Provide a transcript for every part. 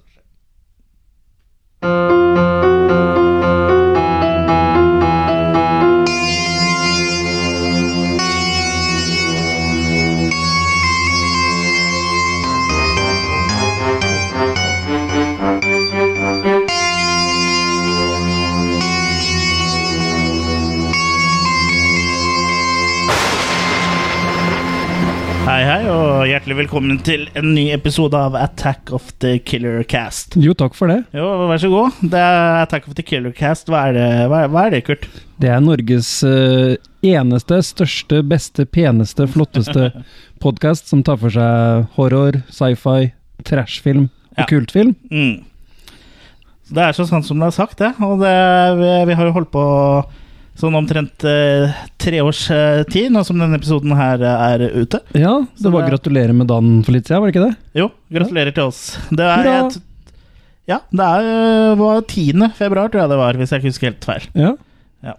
answers hjertelig velkommen til en ny episode av Attack of the Killer Cast. Jo, takk for det. Jo, vær så god. Det er Attack of the Killer Cast. Hva er det, hva er, hva er det Kurt? Det er Norges uh, eneste, største, beste, peneste, flotteste podkast som tar for seg horror, sci-fi, trashfilm og Ja. kultfilm. Mm. Det er så sant som det er sagt, det. Og det, vi, vi har jo holdt på sånn omtrent eh, tre års eh, tid, nå som denne episoden her eh, er ute. Ja, det var gratulerer med dagen for litt siden, var det ikke det? Jo, gratulerer til oss. Det er Hurra! et, Ja, det er, eh, var 10. februar, tror jeg det var, hvis jeg ikke husker helt feil. Ja. Ja.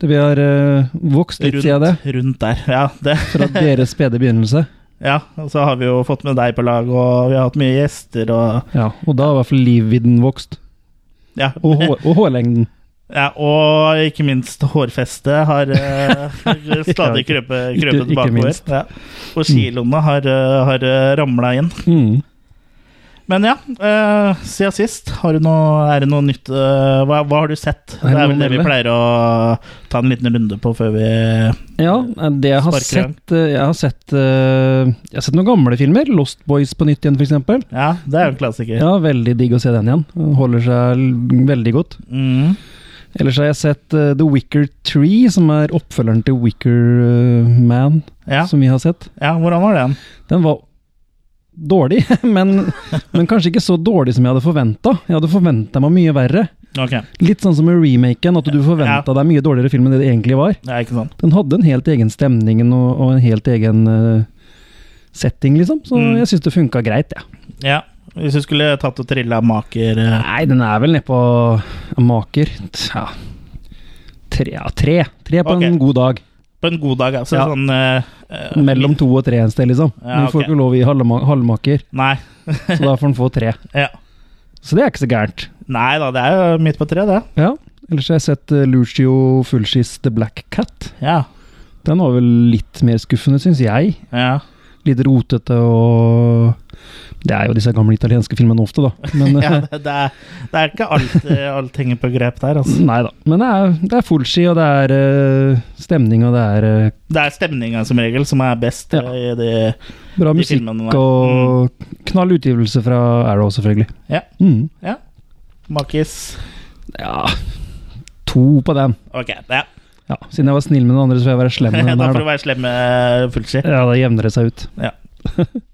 Det vi har eh, vokst litt siden det, rundt der. Ja, det. fra deres spede begynnelse. Ja, og så har vi jo fått med deg på lag, og vi har hatt mye gjester, og Ja, og da har i hvert fall livvidden vokst. Ja, Og, hår, og hårlengden. Ja og ikke minst hårfestet har uh, stadig krøpet krøpet bakover. Ja. Og kiloene har, uh, har ramla inn. Mm. Men ja, uh, siden sist, har du noe, er det noe nytt uh, hva, hva har du sett? Det er vel det vi pleier å ta en liten runde på før vi Ja, det jeg har Sparker sett eh, Jeg har sett eh, Jeg har sett noen gamle filmer. Lost Boys på nytt igjen, f.eks. Ja, det er jo en klassiker. Ja, veldig digg å se den igjen. Holder seg veldig godt. Mm. Ellers har jeg sett uh, The Wicker Tree, som er oppfølgeren til Wicker uh, Man, Ja. som vi har sett. ja, hvordan var den? Den var dårlig, men, men kanskje ikke så dårlig som jeg hadde forventa. Jeg hadde forventa meg mye verre. Ok, Litt sånn som med remaken, at du forventa deg mye dårligere film enn det det egentlig var. ikke sant. Den hadde en helt egen stemning og, og en helt egen uh, setting, liksom. Så Mm. jeg syns det funka greit, jeg. Ja, hvis du skulle tatt og trilla maker eh, Nei, den er vel nedpå maker. Ja. Tre, ja, tre. Tre på okay. en god dag. på en god dag, altså Ja. sånn eh, Mellom to og tre en sted, liksom. Ja, Men du får ikke lov i halvma- halvmaker, Nei. så da får den få tre. Ja. Så det er ikke så gærent. Nei da, det er jo midt på tre, det. Ja. Ellers har jeg sett Lucio Fulcis The Black Cat. Ja. Den var vel litt mer skuffende, syns jeg. ja. Litt rotete og Det er jo disse gamle italienske filmene ofte, da. Men, ja eh, det, det, er, det er ikke alt, eh, alt henger på grep der, altså. Nei da. Men det er, det er fullski, og det er uh, stemning, og det er uh, Det er stemninga som regel som er best Ja. i de bra De musikk filmene der. og knall utgivelse fra Arrow, selvfølgelig. Ja. Mm. Makis. ja To på den. Ok, ja. Ja, Siden jeg var snill med den andre, så får jeg være slem med den da her, får du være slem med Fulci. Ja, da jevner det seg ut. Ja,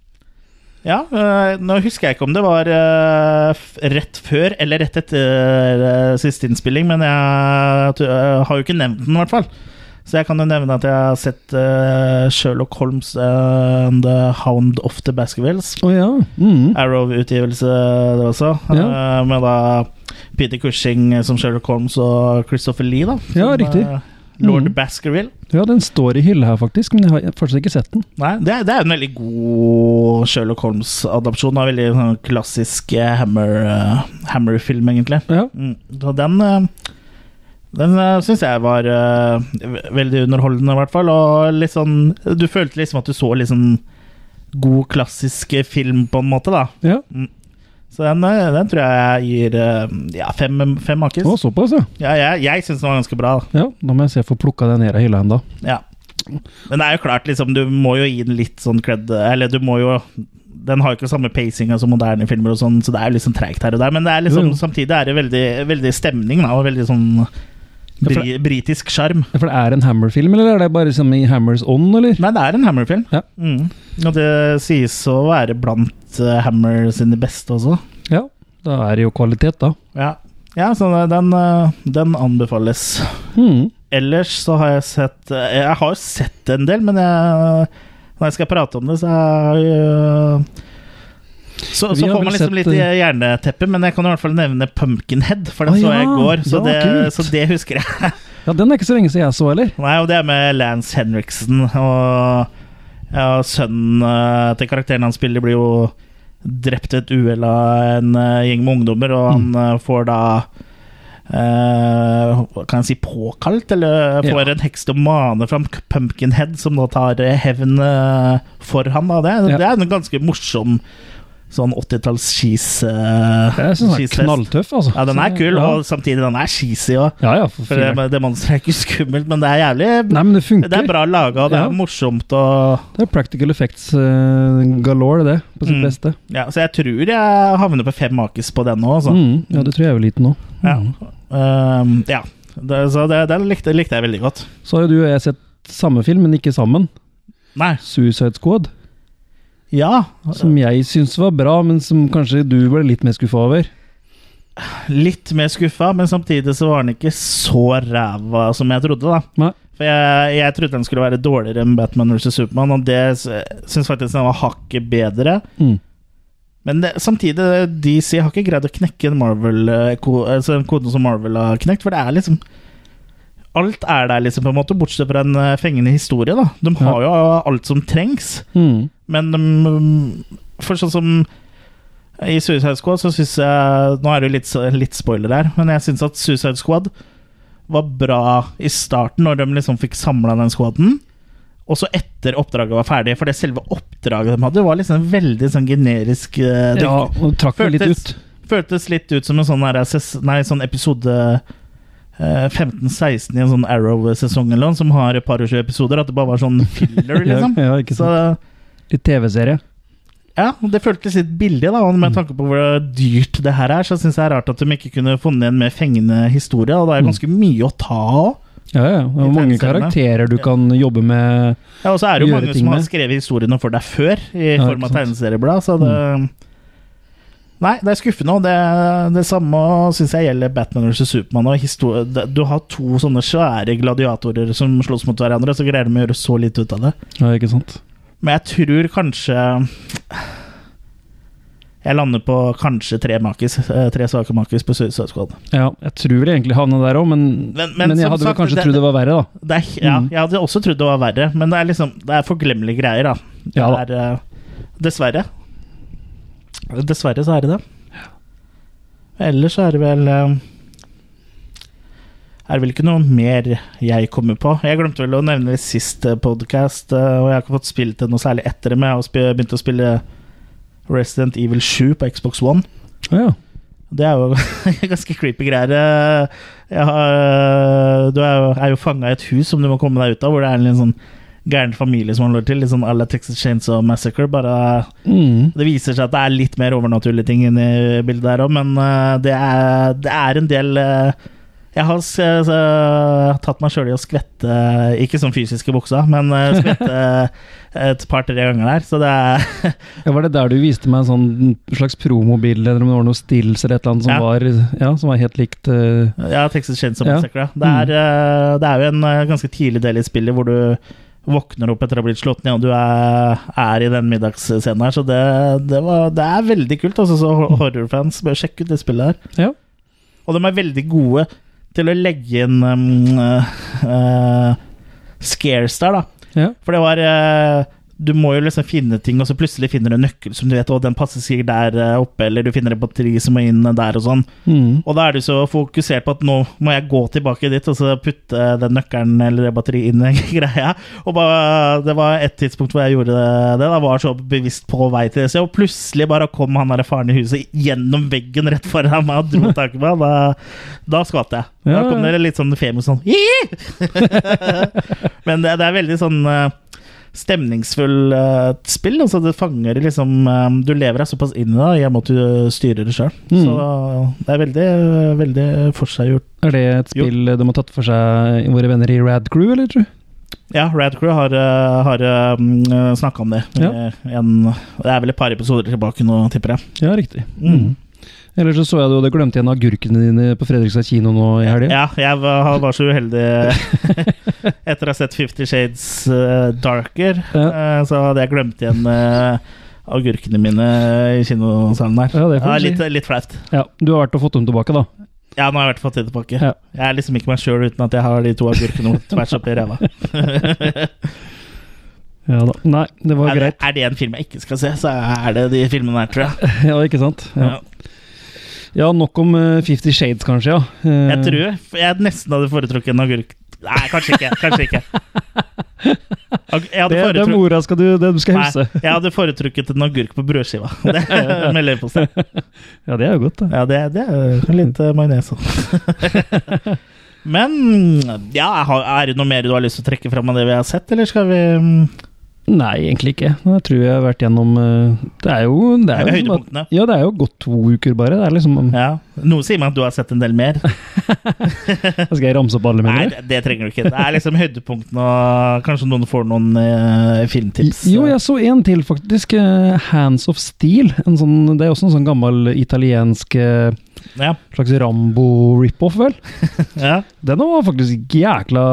øh, nå husker jeg ikke om det var øh, rett før eller rett etter øh, siste innspilling, men jeg har jo ikke nevnt den, i hvert fall. Så jeg kan jo nevne at jeg har sett Sherlock Holmes and The Hound of the Baskervilles. Oh, ja. Mm. Arrow-utgivelse, det også. Ja. med da Peter Cushing som Sherlock Holmes og Christopher Lee, da. Ja, riktig. Lord mm. Baskerville. Ja, den står i hylla her, faktisk, men jeg har fortsatt ikke sett den. Nei, det er, det er en veldig god Sherlock Holmes-adopsjon veldig sånn klassisk eh, Hammer, uh, Hammer-film, egentlig. Ja. Mm. Så den uh, den uh, syns jeg var uh, veldig underholdende, i hvert fall. Og litt sånn Du følte liksom at du så sånn god, klassisk film, på en måte, da. ja. Så den, eh, den tror jeg gir eh, ja, fem, fem makis. Å, såpass, ja. Ja, jeg jeg syns den var ganske bra. da. ja. Da må jeg se få plukka den ned av hylla ennå. Ja. Men det er jo klart, liksom, du må jo gi den litt sånn cred Eller du må jo Den har jo ikke samme pacinga som moderne filmer, og sånn så det er jo sånn treigt her og der. Men det er liksom, Jo, jo. samtidig er det veldig, veldig stemning, da, og veldig sånn bri, britisk sjarm. Ja, For det er en Hammer-film, eller er det bare som i Hammers On, eller? Nei, det er en Hammer-film. Ja. Mm. Og det sies å være blant eh, Hammer sine beste også. Ja. Da er det jo kvalitet, da. Ja, ja så den, eh, den anbefales. Mm. Ellers så har jeg sett eh, Jeg har jo sett en del, men jeg, når jeg skal prate om det, så er jeg så, så får man liksom sett, litt eh, jerneteppe, men jeg kan i hvert fall nevne Pumpkinhead, for den ah, så jeg i går. Så, Ja, det, så det husker jeg. Ja, den er ikke så lenge siden jeg så, heller. Nei, og det er med Lance Henriksen, og ja, sønnen eh, til karakteren han spiller, blir jo drept et uhell av en eh, gjeng med ungdommer, og han eh, får da Uh, kan jeg si påkalt, eller får Ja. en heks til å mane fram Pumpkinhead, som da tar hevn for han. Da. Det, Ja. det er en ganske morsom sånn 80-talls cheese uh, Jeg syns den er knalltøff, altså. Ja, den er kul, ja. og samtidig den er cheesy òg. Ja, ja, for For det, det monsteret er ikke skummelt, men det er jævlig Nei, men det funker. Det er bra laga, og det Ja. er morsomt og Det er practical effects uh, galore, det. På sitt Mm. beste. Ja, så jeg tror jeg havner på fem makis på den nå, altså. Mm, ja, det tror jeg er jo liten nå. Ja. Mm. Um, ja. Det, så det, den likte, likte jeg veldig godt. Så har jo du og jeg sett samme film, men ikke sammen. Nei, Suicide Squad. Ja. Som jeg syns var bra, men som kanskje du ble litt mer skuffa over. Litt mer skuffa, men samtidig så var den ikke så ræva som jeg trodde, da. Nei. For jeg, jeg trodde den skulle være dårligere enn Batman vs. Supermann, og det syns faktisk den var hakket bedre. Mm. Men det, samtidig, DC har ikke greid å knekke en Marvel eh, altså en koden som Marvel har knekt, for det er liksom Alt er der, liksom, på en måte, bortsett fra en eh, fengende historie. da De har jo alt som trengs, Mm. men de, For sånn som i Suicide Squad, så syns jeg Nå er det jo litt, litt spoiler her, men jeg syns at Suicide Squad var bra i starten, når de liksom fikk samla den squaden. Og så etter oppdraget var ferdig, for det selve oppdraget de hadde, var liksom veldig sånn generisk. det- Ja, og trakk føltes, litt ut. føltes litt ut som en sånn, der, nei, sånn episode 15-16 i en sånn Arrow-sesong eller noe, som har et par og tjue episoder. At det bare var sånn filler, liksom. Ja, ikke sant. Så Litt TV-serie. ja, det føltes litt billig, da. Med tanke på hvor dyrt det her er, så syns jeg det er rart at de ikke kunne funnet en mer fengende historie. Og det er Mm. ganske mye å ta av. Ja, ja. Det er mange karakterer du kan jobbe med. Ja, og så er det jo mange som har skrevet historiene for deg før, i Ja, form av tegneserieblad, så det Nei, det er skuffende, og det, det samme syns jeg gjelder Batman vs. Supermann. Og du har to sånne svære gladiatorer som slåss mot hverandre, så greier de å gjøre så lite ut av det. Ja, ikke sant. Men jeg tror kanskje Jeg lander på kanskje tre makis. eh, Tre svake makis på Suicide Squad. Ja, jeg tror vel egentlig havna der òg, men, Men- men, men jeg hadde sagt, kanskje det- trodd det var verre, da. Er, ja, Mm. jeg hadde også trodd det var verre, men det er liksom Det er forglemmelige greier, da. Det Ja da. er, eh, dessverre. Dessverre så er det det. Ellers så er det vel eh, Er det vel ikke noe mer jeg kommer på. Jeg glemte vel å nevne det i sist podkast, og jeg har ikke fått spilt det noe særlig etter det, men jeg har begynt å spille Resident Evil 7 på Xbox One. Ja. Det er jo ganske creepy greier. Eh, Jeg har, du er jo, er jo fanga i et hus som du må komme deg ut av, hvor det er en sånn gæren familie som han lår til. Litt sånn à la Texas Chainsaw Massacre. Bare Mm. Det viser seg at det er litt mer overnaturlige ting inni bildet der òg, men eh, det er, det er en del eh, Jeg har s- s- tatt meg sjøl i å skvette, ikke som fysiske buksa, men eh, skvette et par-tre ganger der, så det er Ja, Var det der du viste meg en sånn slags promobil, eller om det var noe stills eller et eller annet som, Ja. var, ja, som var helt likt uh... Ja, Texas Chainsaw og Massacre. ja. Det, er, eh, det er jo en ganske tidlig del i spillet hvor du våkner opp etter å ha blitt slått ned, og du er, er i den middagsscenen her, så det, det, var, det er veldig kult. Altså, så horrorfans bør sjekke ut det spillet her. Ja. Og de er veldig gode til å legge inn um, uh, uh, scares der, da. Ja. For det var eh, Du må jo liksom finne ting, og så plutselig finner du en nøkkel som du vet Å, den passer sikkert der eh, oppe, eller du finner et batteri som må inn der, og sånn. mm. Og da er du så fokusert på at nå må jeg gå tilbake dit og så putte den nøkkelen eller det batteriet inn i greia. Og bare, det var et tidspunkt hvor jeg gjorde det. Da var så bevisst på vei til det, så og plutselig bare kom han der faren i huset gjennom veggen rett foran meg og dro tak i meg. Da, da skvatt jeg. Da kom det litt sånn famous sånn Men det, det er veldig sånn eh, stemningsfull eh, spill. Altså det fanger liksom eh, Du lever deg såpass inn i det i og med at du styrer det sjøl. Mm. Så det er veldig, veldig forseggjort. Er det et spill de har tatt for seg våre venner i Rad Crew, eller, tror du? Ja, Rad Crew har, har snakka om det. Ja. Eh, En, det er vel et par episoder tilbake nå, tipper jeg. Ja, riktig. Mm. Ellers så så jeg du hadde glemt igjen agurkene dine på Fredrikstad kino nå i helga. Ja, jeg var, var så uheldig etter å ha sett Fifty Shades uh, Darker, Ja. uh, så hadde jeg glemt igjen uh, agurkene mine i kinosalen der. Ja, det Ja, litt, litt flaut. Ja, Du har vært og fått dem tilbake, da? Ja, nå har jeg vært og fått dem tilbake. Ja. Jeg er liksom ikke meg sjøl uten at jeg har de to agurkene tvers oppi ræva. Ja da. Nei, det var Er greit. er det en film jeg ikke skal se, så er det de filmene der, tror jeg. Ja, ikke sant? Ja, Ja. Ja nok om Fifty Fifty Shades, kanskje, ja. Uh, Jeg tror jeg nesten hadde foretrukket en agurk Nei, kanskje ikke. Kanskje ikke. Det, er mora skal du, det du skal huske. nei, jeg hadde foretrukket en agurk på brødskiva. Det Med leverpostei. Ja, det er jo godt, da. Ja, det, det er litt uh, majones òg. Men ja, er det noe mer du har lyst til å trekke fram av det vi har sett, eller skal vi mm, Nei, egentlig ikke. Jeg tror jeg har vært gjennom eh, Det er jo, det er jo høydepunktene? Ja, det er jo gått to uker, bare. Det liksom Ja. Noen sier meg at du har sett en del mer. Skal jeg ramse opp alle Nei, mine? det, det trenger du ikke. Det er liksom høydepunktene, og kanskje noen får noen uh, filmtips. Jo, jeg så en til, faktisk. eh, Hands of Steel. En sånn, det er også en sånn gammel italiensk eh, Ja, slags Rambo-rip-off, vel. ja, Den var faktisk jækla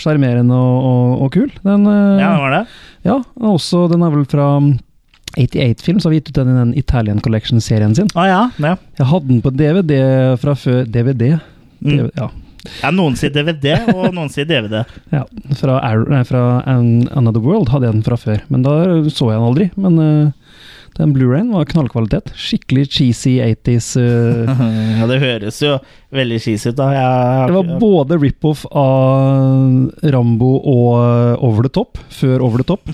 sjarmerende og, og, og kul. Den, eh, ja, den var det. ja, også den er vel fra 88-film, så har vi gitt ut den i den Italian Collection-serien sin. Ah, ja. ja. Jeg hadde den på DVD fra før DVD. Mm. Ja. ja. Noen sier DVD, og noen sier DVD. ja. Fra, nei, fra Another World hadde jeg den fra før, men da så jeg den aldri. Men eh, den Blu-rayen var knallkvalitet. Skikkelig cheesy 80s. Uh, Ja, det høres jo veldig cheesy ut, da. Jeg, Det var både rip-off av Rambo og eh, Over the Top, før Over the Top.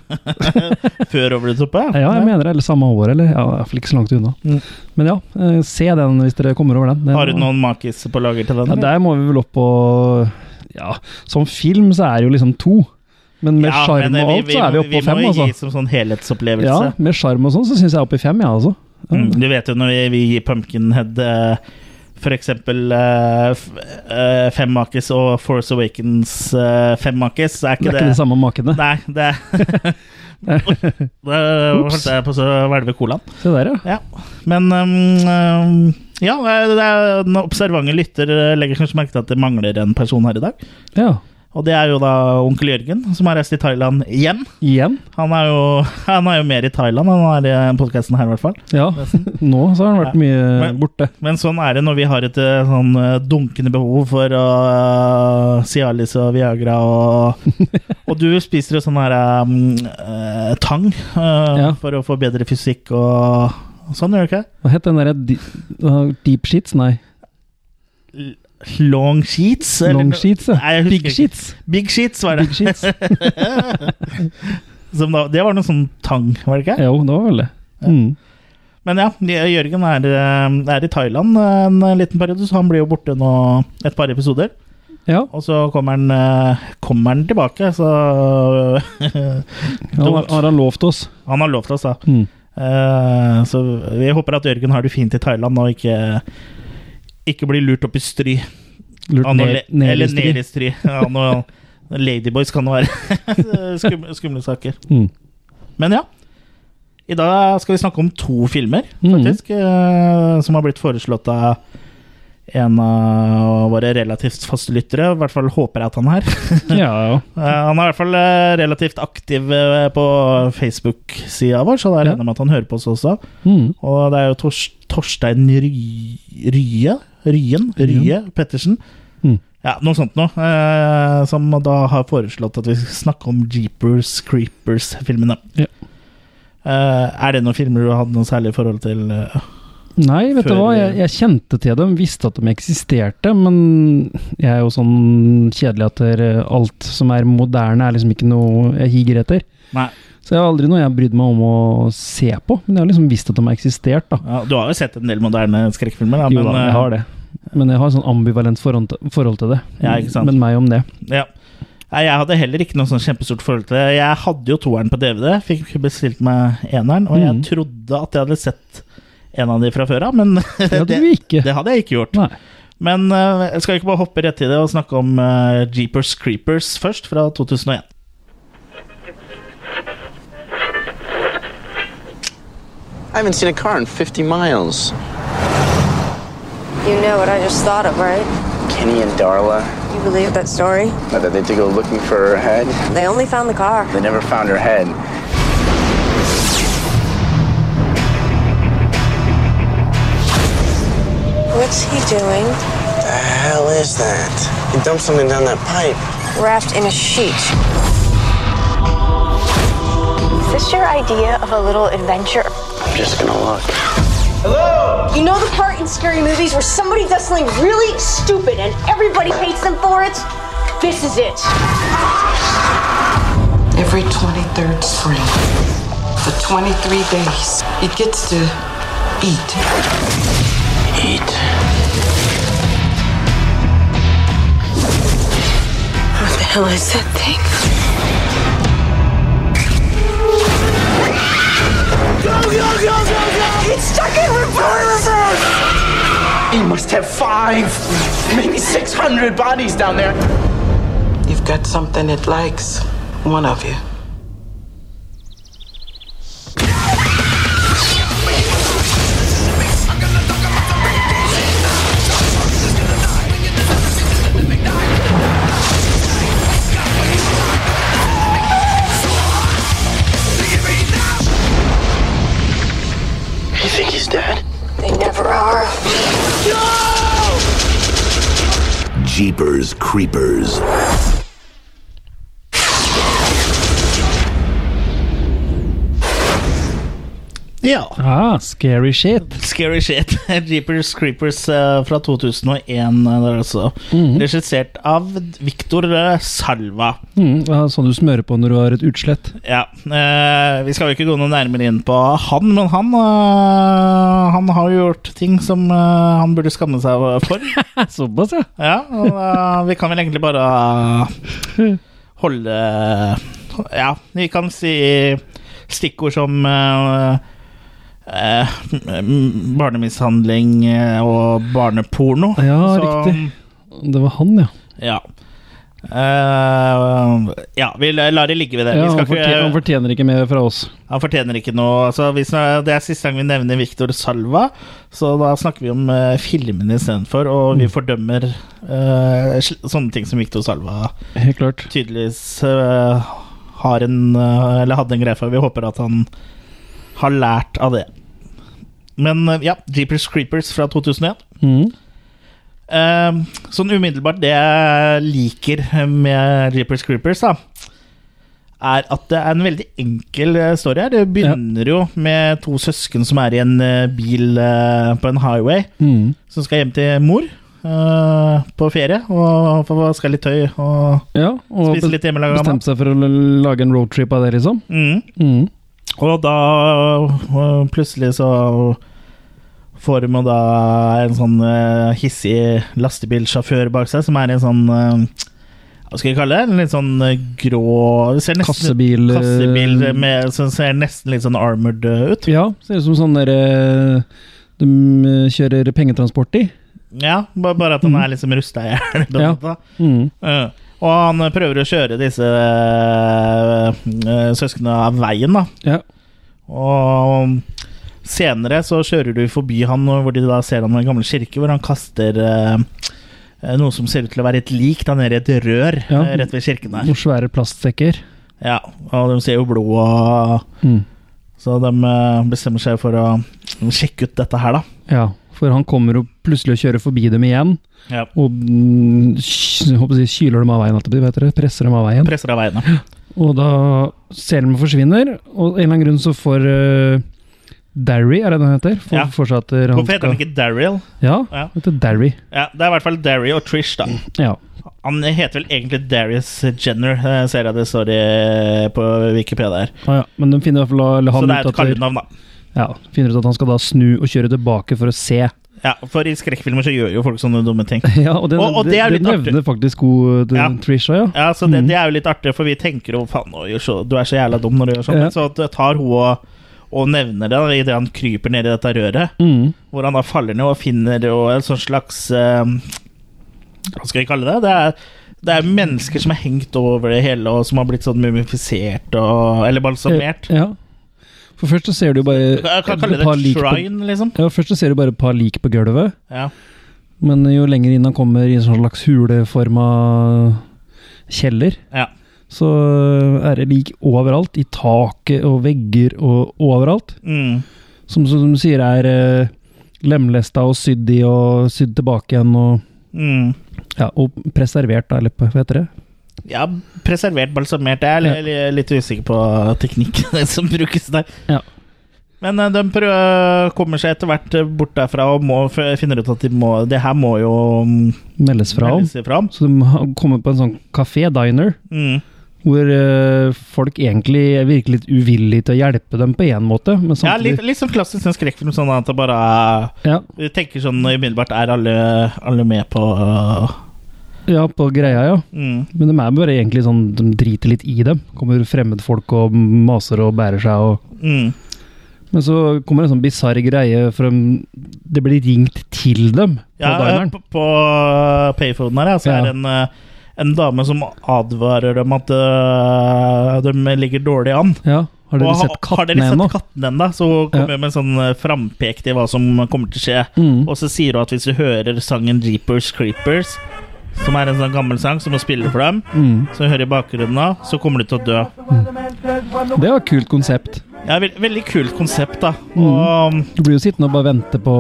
Før over the Top, Ja, ja, jeg mener det, eller samme år, eller ja, Iallfall ikke så langt unna. Mm. Men ja, eh, se den hvis dere kommer over den. den Har du noen makis på lager til den? Ja, der må vi vel opp på Ja, som film så er det jo liksom to. Men med Ja, sjarm men, eh, og alt, så er vi oppe på fem, Vi må altså. gi som sånn helhetsopplevelse. Ja, med sjarm og sånn, så syns jeg jeg er oppe i fem, ja, altså. Ja. Mm, du vet jo når vi, vi gir Pumpkinhead uh, eh, f- eh, fem makis og Force Awakens uh, femmakes, så er ikke Det Det er det, ikke de samme makene. Nei, det Da holdt jeg på å hvelve colaen. Se der, ja. Ja. Men um, ja, det er, den observante lytter eh, legger kanskje merke til at det mangler en person her i dag. Ja. Og det er jo da onkel Jørgen, som har reist til Thailand igjen. Igjen. Han er jo, han er jo mer i Thailand enn han er i podkasten her, i hvert fall. Ja. Nå så har han vært mye Men- borte. Men sånn er det når vi har et eh, sånn eh, dunkende behov for uh, Cialis og Viagra og Og du spiser jo sånn her um, uh, tang uh, Ja. for å få bedre fysikk og, og sånn, gjør du ikke? Hva het den derre uh, Deep Sheets? Nei. L- Long sheets? Long no- Sheets, ja. Nei, Big. Sheets. Big sheets var det. Sheets. Da, det var noe sånn tang, var det ikke? Jo, det var vel det. Mm. Men ja, Jørgen er, eh, er i Thailand en liten periode, så han blir jo borte nå et par episoder. Ja, Og så kommer han, eh, kommer han tilbake, så han har, har han lovt oss. Han har lovt oss, da. Mm. Uh, så vi håper at Jørgen har det fint i Thailand og ikke, ikke bli lurt opp i stry. Lurt ned, ned eller ned i stry. Ja, noe Ladyboys kan det være. skumle, skumle saker. Mm. Men ja. I dag skal vi snakke om to filmer, Mhm. faktisk. mm. som har blitt foreslått av en av våre relativt faste lyttere. I hvert fall håper jeg at han er. Ja, ja. Eh, han er i hvert fall eh, relativt aktiv på Facebook-sida vår, så da regner jeg med at han hører på oss også. Mm. Og det er jo Torstein Ry Rye? Ryen? Rye Pettersen? Mm. Ja, noe sånt noe. eh, som da har foreslått at vi skal snakke om Jeepers Creepers-filmene. Ja. Eh, er det noen filmer du hadde noe særlig forhold til? eh? Nei, vet du hva, jeg, jeg kjente til dem, visste at de eksisterte, men jeg er jo sånn kjedelig at alt som er moderne, er liksom ikke noe jeg higer etter. Nei. Så jeg har aldri noe jeg har brydd meg om å se på, men jeg har liksom visst at de har eksistert, da. Ja, du har jo sett en del moderne skrekkfilmer, da, Jo men da, jeg eh, har det. Men jeg har sånn ambivalent forhold til, forhold til det. Ja, ikke sant. Men meg om det. Ja. Nei, jeg hadde heller ikke noe sånn kjempestort forhold til det. Jeg hadde jo toeren på DVD, fikk bestilt meg eneren, og jeg Mhm. trodde at jeg hadde sett en av de fra før av, men Det hadde det, ikke. det hadde jeg ikke gjort. Nei. Men uh, jeg skal ikke bare hoppe rett i det og snakke om eh, Jeepers Creepers først, fra 2001. I haven't seen a car in 50 miles. You know what I just thought of, right? Kenny and Darla, You believe that story? that they had to go looking for her head. They only found the car. They never found her head. What's he doing? The hell is that? He dumped something down that pipe. Wrapped in a sheet. Is this your idea of a little adventure? I'm just gonna look. Hello? You know the part in scary movies where somebody does something really stupid and everybody hates them for it? This is it. Every 23rd spring, for 23 days, it gets to eat. Eat. What the hell is that thing? It's stuck in reverse! He must have five, maybe 600 bodies down there. You've got something it likes, one of you. You Creepers. Ja. Ah, scary shit. Scary Shit. Jeepers Creepers eh, fra 2001. eh, der altså. Regissert av Victor eh, Salva. Mm, ja, sånn du smører på når du har et utslett. Ja, eh, Vi skal jo ikke gå noe nærmere inn på han, men han uh, Han har jo gjort ting som uh, han burde skamme seg for. Såpass, ja. Ja, og uh, vi kan vel egentlig bare holde Ja, vi kan si stikkord som eh, eh, barnemishandling eh, og barneporno. Ja, Så, riktig. Det var han, ja. Ja. Uh, ja, vi lar det ligge ved det. ja vi han, fortjener, han fortjener ikke mer fra oss. han fortjener ikke noe altså, Det er siste gang vi nevner Victor Salva, så da snakker vi om uh, filmene istedenfor, og vi fordømmer uh, sånne ting som Victor Salva Helt klart. tydeligvis uh, har en eh, Eller hadde en greie for. Vi håper at han har lært av det. Men eh, ja, Jeepers Creepers fra 2001. Mm. Eh, sånn umiddelbart det jeg liker med Jeepers Creepers, da, er at det er en veldig enkel eh, story her. Det begynner jo med to søsken som er i en eh, bil på en highway, Mm. som skal hjem til mor Uh, på ferie og få vaska litt tøy og Ja, og spise litt hjemmelaga mat. bestemte seg for å lage en roadtrip av det, liksom. Mm. Mm. Og da øh, plutselig så får de da en sånn øh, hissig lastebilsjåfør bak seg, som er en sånn øh, Hva skal vi kalle det? En litt sånn grå nesten, Kassebil, Kassebil med, som ser nesten litt sånn armored ut. Ja, ser ut som sånn der eh, de eh, kjører pengetransport i. Ja, bare at den er liksom rusta i hjel. Ja. Mm. Ja. Og han prøver å kjøre disse øh, søsknene av veien, da. Ja. Og senere så kjører du forbi han, hvor de da ser han i en gammel kirke, hvor han kaster eh, eh, noe som ser ut til å være et lik da nede i et rør Ja. eh, rett ved kirken der. Noen svære plastsekker. Ja, og de ser jo blod og Mm. Så de eh, bestemmer seg for å sjekke ut dette her, da. Ja, for han kommer jo plutselig og kjører forbi dem igjen, Ja. og mm, jeg kyler dem av veien, det presser dem av veien. Presser av veien. ja. Og da ser de forsvinner, og av en eller annen grunn så får uh, Darry, er det den heter? For, Ja. han Hvorfor heter han ikke Daryl? Ja, Ja. heter Darry. Ja, det er i hvert fall Darry og Trish, da. Ja. Han heter vel egentlig Darius Jenner, eh, ser jeg det står i, på Wikipedia her. Ah, ja. Men de finner i hvert fall eller Så han det er ut et kallenavn, da. ja, finner ut at han skal da snu og kjøre tilbake for å se. Ja, For i skrekkfilmer så gjør jo folk sånne dumme ting. Ja, og, den, Og- og det det, det nevner faktisk hun Ja. Trisha, ja. Ja, så det, det er jo litt artig, for vi tenker jo faen, du er så jævla dum når du gjør sånn. Ja. Så at tar hun og, og nevner det idet han kryper ned i dette røret, Mm. hvor han da faller ned og finner og en sånn slags uh, Hva skal vi kalle det? Det er, det er mennesker som er hengt over det hele, og som har blitt sånn mumifisert og Eller balsamert. Ja. For først så ser du bare Jeg kan kalle et det på- liksom. Ja, først så ser du bare et par lik på gulvet, Ja. men jo lenger inn han kommer i en sånn slags huleforma kjeller, ja. så er det lik overalt. I taket og vegger og overalt. Mm. Som, som du sier er eh, lemlesta og sydd i og sydd tilbake igjen og Mm. Ja, og preservert, da, eller hva heter det? Ja, preservert, balsamert. Jeg er li- litt usikker på teknikken som brukes der. Ja. Men eh, de prøver, kommer seg etter hvert eh, bort derfra og må, finner ut at de må, det her må jo mm, Meldes fra meldes om. Så de kommer på en sånn kafé-diner, Mm. hvor eh, folk egentlig virker litt uvillige til å hjelpe dem på én måte. Men Ja, litt, samtidig litt sånn klassisk sånn skrekkfilm, sånn at det bare ja, tenker sånn umiddelbart Er alle, alle med på uh, ja, på greia, ja. mm. Men de er bare egentlig sånn De driter litt i dem. Kommer fremmedfolk og maser og bærer seg og Mm. Men så kommer det en sånn bisarr greie, for de, det blir ringt til dem på Ja, dineren. på, på payphonen her så Ja. er det en, uh, en dame som advarer dem at uh, de ligger dårlig an. Ja, har dere Og sett Har dere kattene ennå? kattene? Så kommer Ja. med en sånn frampek til hva som kommer til å skje. Mm. Og så sier hun at hvis du hører sangen Jeepers Creepers, som er en sånn gammel sang som må spille for dem, Mm. som hører i bakgrunnen av, så kommer de til å dø. Det var et kult konsept. Ja, veld, Veldig kult konsept, da. Mm. Og, mm. Du blir jo sittende og bare vente på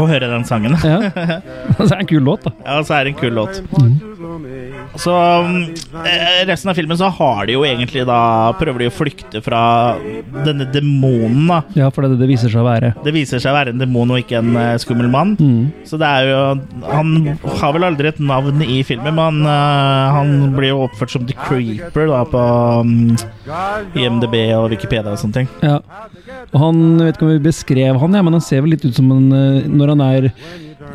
å høre den sangen. Ja. så er det en kul låt, da. Ja, så er det en kul låt. Så um, eh, resten av filmen så har de jo egentlig da Prøver de å flykte fra denne demonen, da. Ja, for det det det viser seg å være. Det viser seg å være en demon og ikke en uh, skummel mann. Mm. Så det er jo Han har vel aldri et navn i filmen, men uh, han blir jo oppført som The Creeper da på um, IMDb og Wikipedia og sånne ting. Ja. Og han, vet ikke om vi beskrev han, ja, men han ser vel litt ut som en eh, Når han er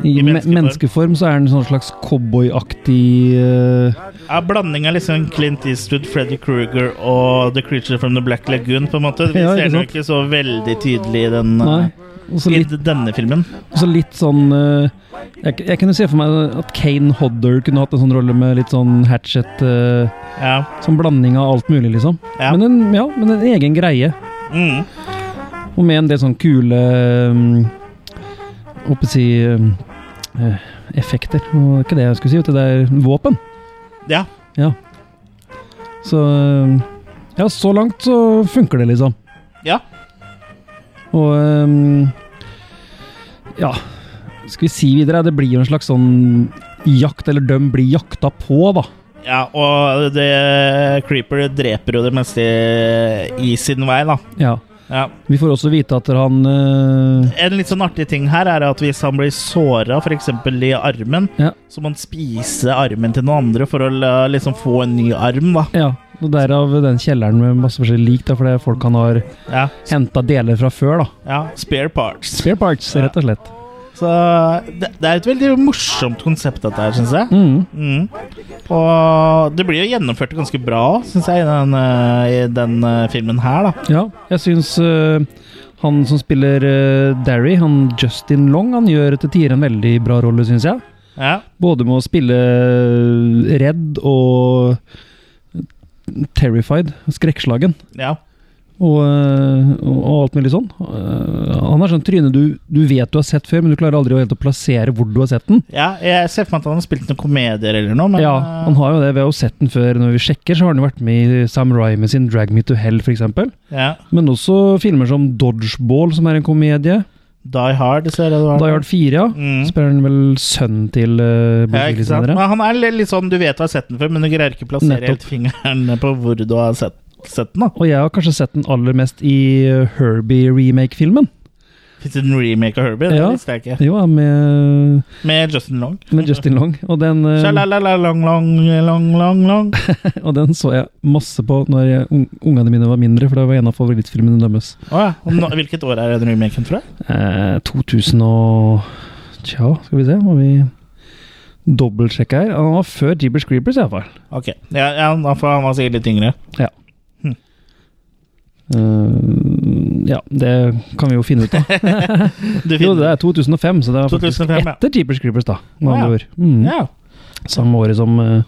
i, I menneskeform. menneskeform, så er han en sånn slags cowboyaktig uh... Ja, Blanding av liksom Clint Eastwood, Freddy Krueger og The Creature from the Black Lagoon. på en måte Vi Ja, ser det jo ikke så veldig tydelig i den Nei. Eh, Og så i litt, denne filmen. og så litt sånn uh, jeg, jeg kunne se for meg at Kane Hodder kunne hatt en sånn rolle med litt sånn hatchet uh, Ja. Sånn blanding av alt mulig, liksom. Ja. Men, en, ja, men en egen greie. Mm. Og med en del sånn kule um, Håper å si eh, effekter. Det var ikke det jeg skulle si, vet du. Det er våpen. ja. Ja. Så Ja, så langt så funker det, liksom. Og um, Ja, skal vi si videre? Det blir jo en slags sånn jakt, eller de blir jakta på, da. Ja, og det Creeper dreper jo det meste i sin vei, da. Ja. Ja. Vi får også vite at han uh, En litt sånn artig ting her er at hvis han blir såra, f.eks. i armen, Ja. så må han spise armen til noen andre for å liksom få en ny arm, da. Ja, og derav den kjelleren med masse forskjellige lik, da, fordi folk han har Ja, henta deler fra før, da. ja spare parts. Spare parts, Ja. rett og slett. Så det, det er et veldig morsomt konsept, dette her, syns jeg. Mm. Mm. Og det blir jo gjennomført ganske bra, syns jeg, i den, eh, i den eh, filmen her, da. Ja, jeg syns uh, han som spiller uh, Derry, han Justin Long, han gjør til tider en veldig bra rolle, syns jeg. Ja. Både med å spille redd og terrified, skrekkslagen, ja. og, øh, og og alt mulig sånn. Øh, han har sånn tryne du, du vet du har sett før, men du klarer aldri å helt å plassere hvor du har sett den. ja. Jeg ser for meg at han har spilt noen komedier eller noe, men Ja, eh, han har jo det. Vi har jo sett den før. Når vi sjekker, så har han jo vært med i Sam Ryman sin 'Drag Me to Hell', f.eks. ja. Men også filmer som 'Dodgeball', som er en komedie. Die Hard, ser jeg det var. Die Hard 4, ja. Mm. Spiller han vel sønnen til uh, Ja, ikke? Men han er litt- sånn, du vet du har sett den før, men du greier ikke plassere Nettopp. helt fingeren på hvor du har sett, sett den. da. Og jeg har kanskje sett den aller mest i uh, Herbie-remake-filmen. Fins det en remake av Herbie? Ja. Det visste jeg ikke. Jo, med, Med Justin Long. med Justin Long. Og den, uh, long, long, long, long, og den så jeg masse på når un ungene mine var mindre, for det var en av favorittfilmene deres. Oh, ja. Nå, hvilket år er den remaken fra? Eh, 2000 og Tja, skal vi se. Må vi dobbeltsjekke her. Han var før Jeepers Creepers, iallfall. Ok. Ja, ja, får han var sikkert litt yngre. Uh, ja, det kan vi jo finne ut av. Jo, det er 2005, så det er faktisk 2005, ja. etter Jeepers Creepers, da. Med andre ord. Mm. Samme året som uh,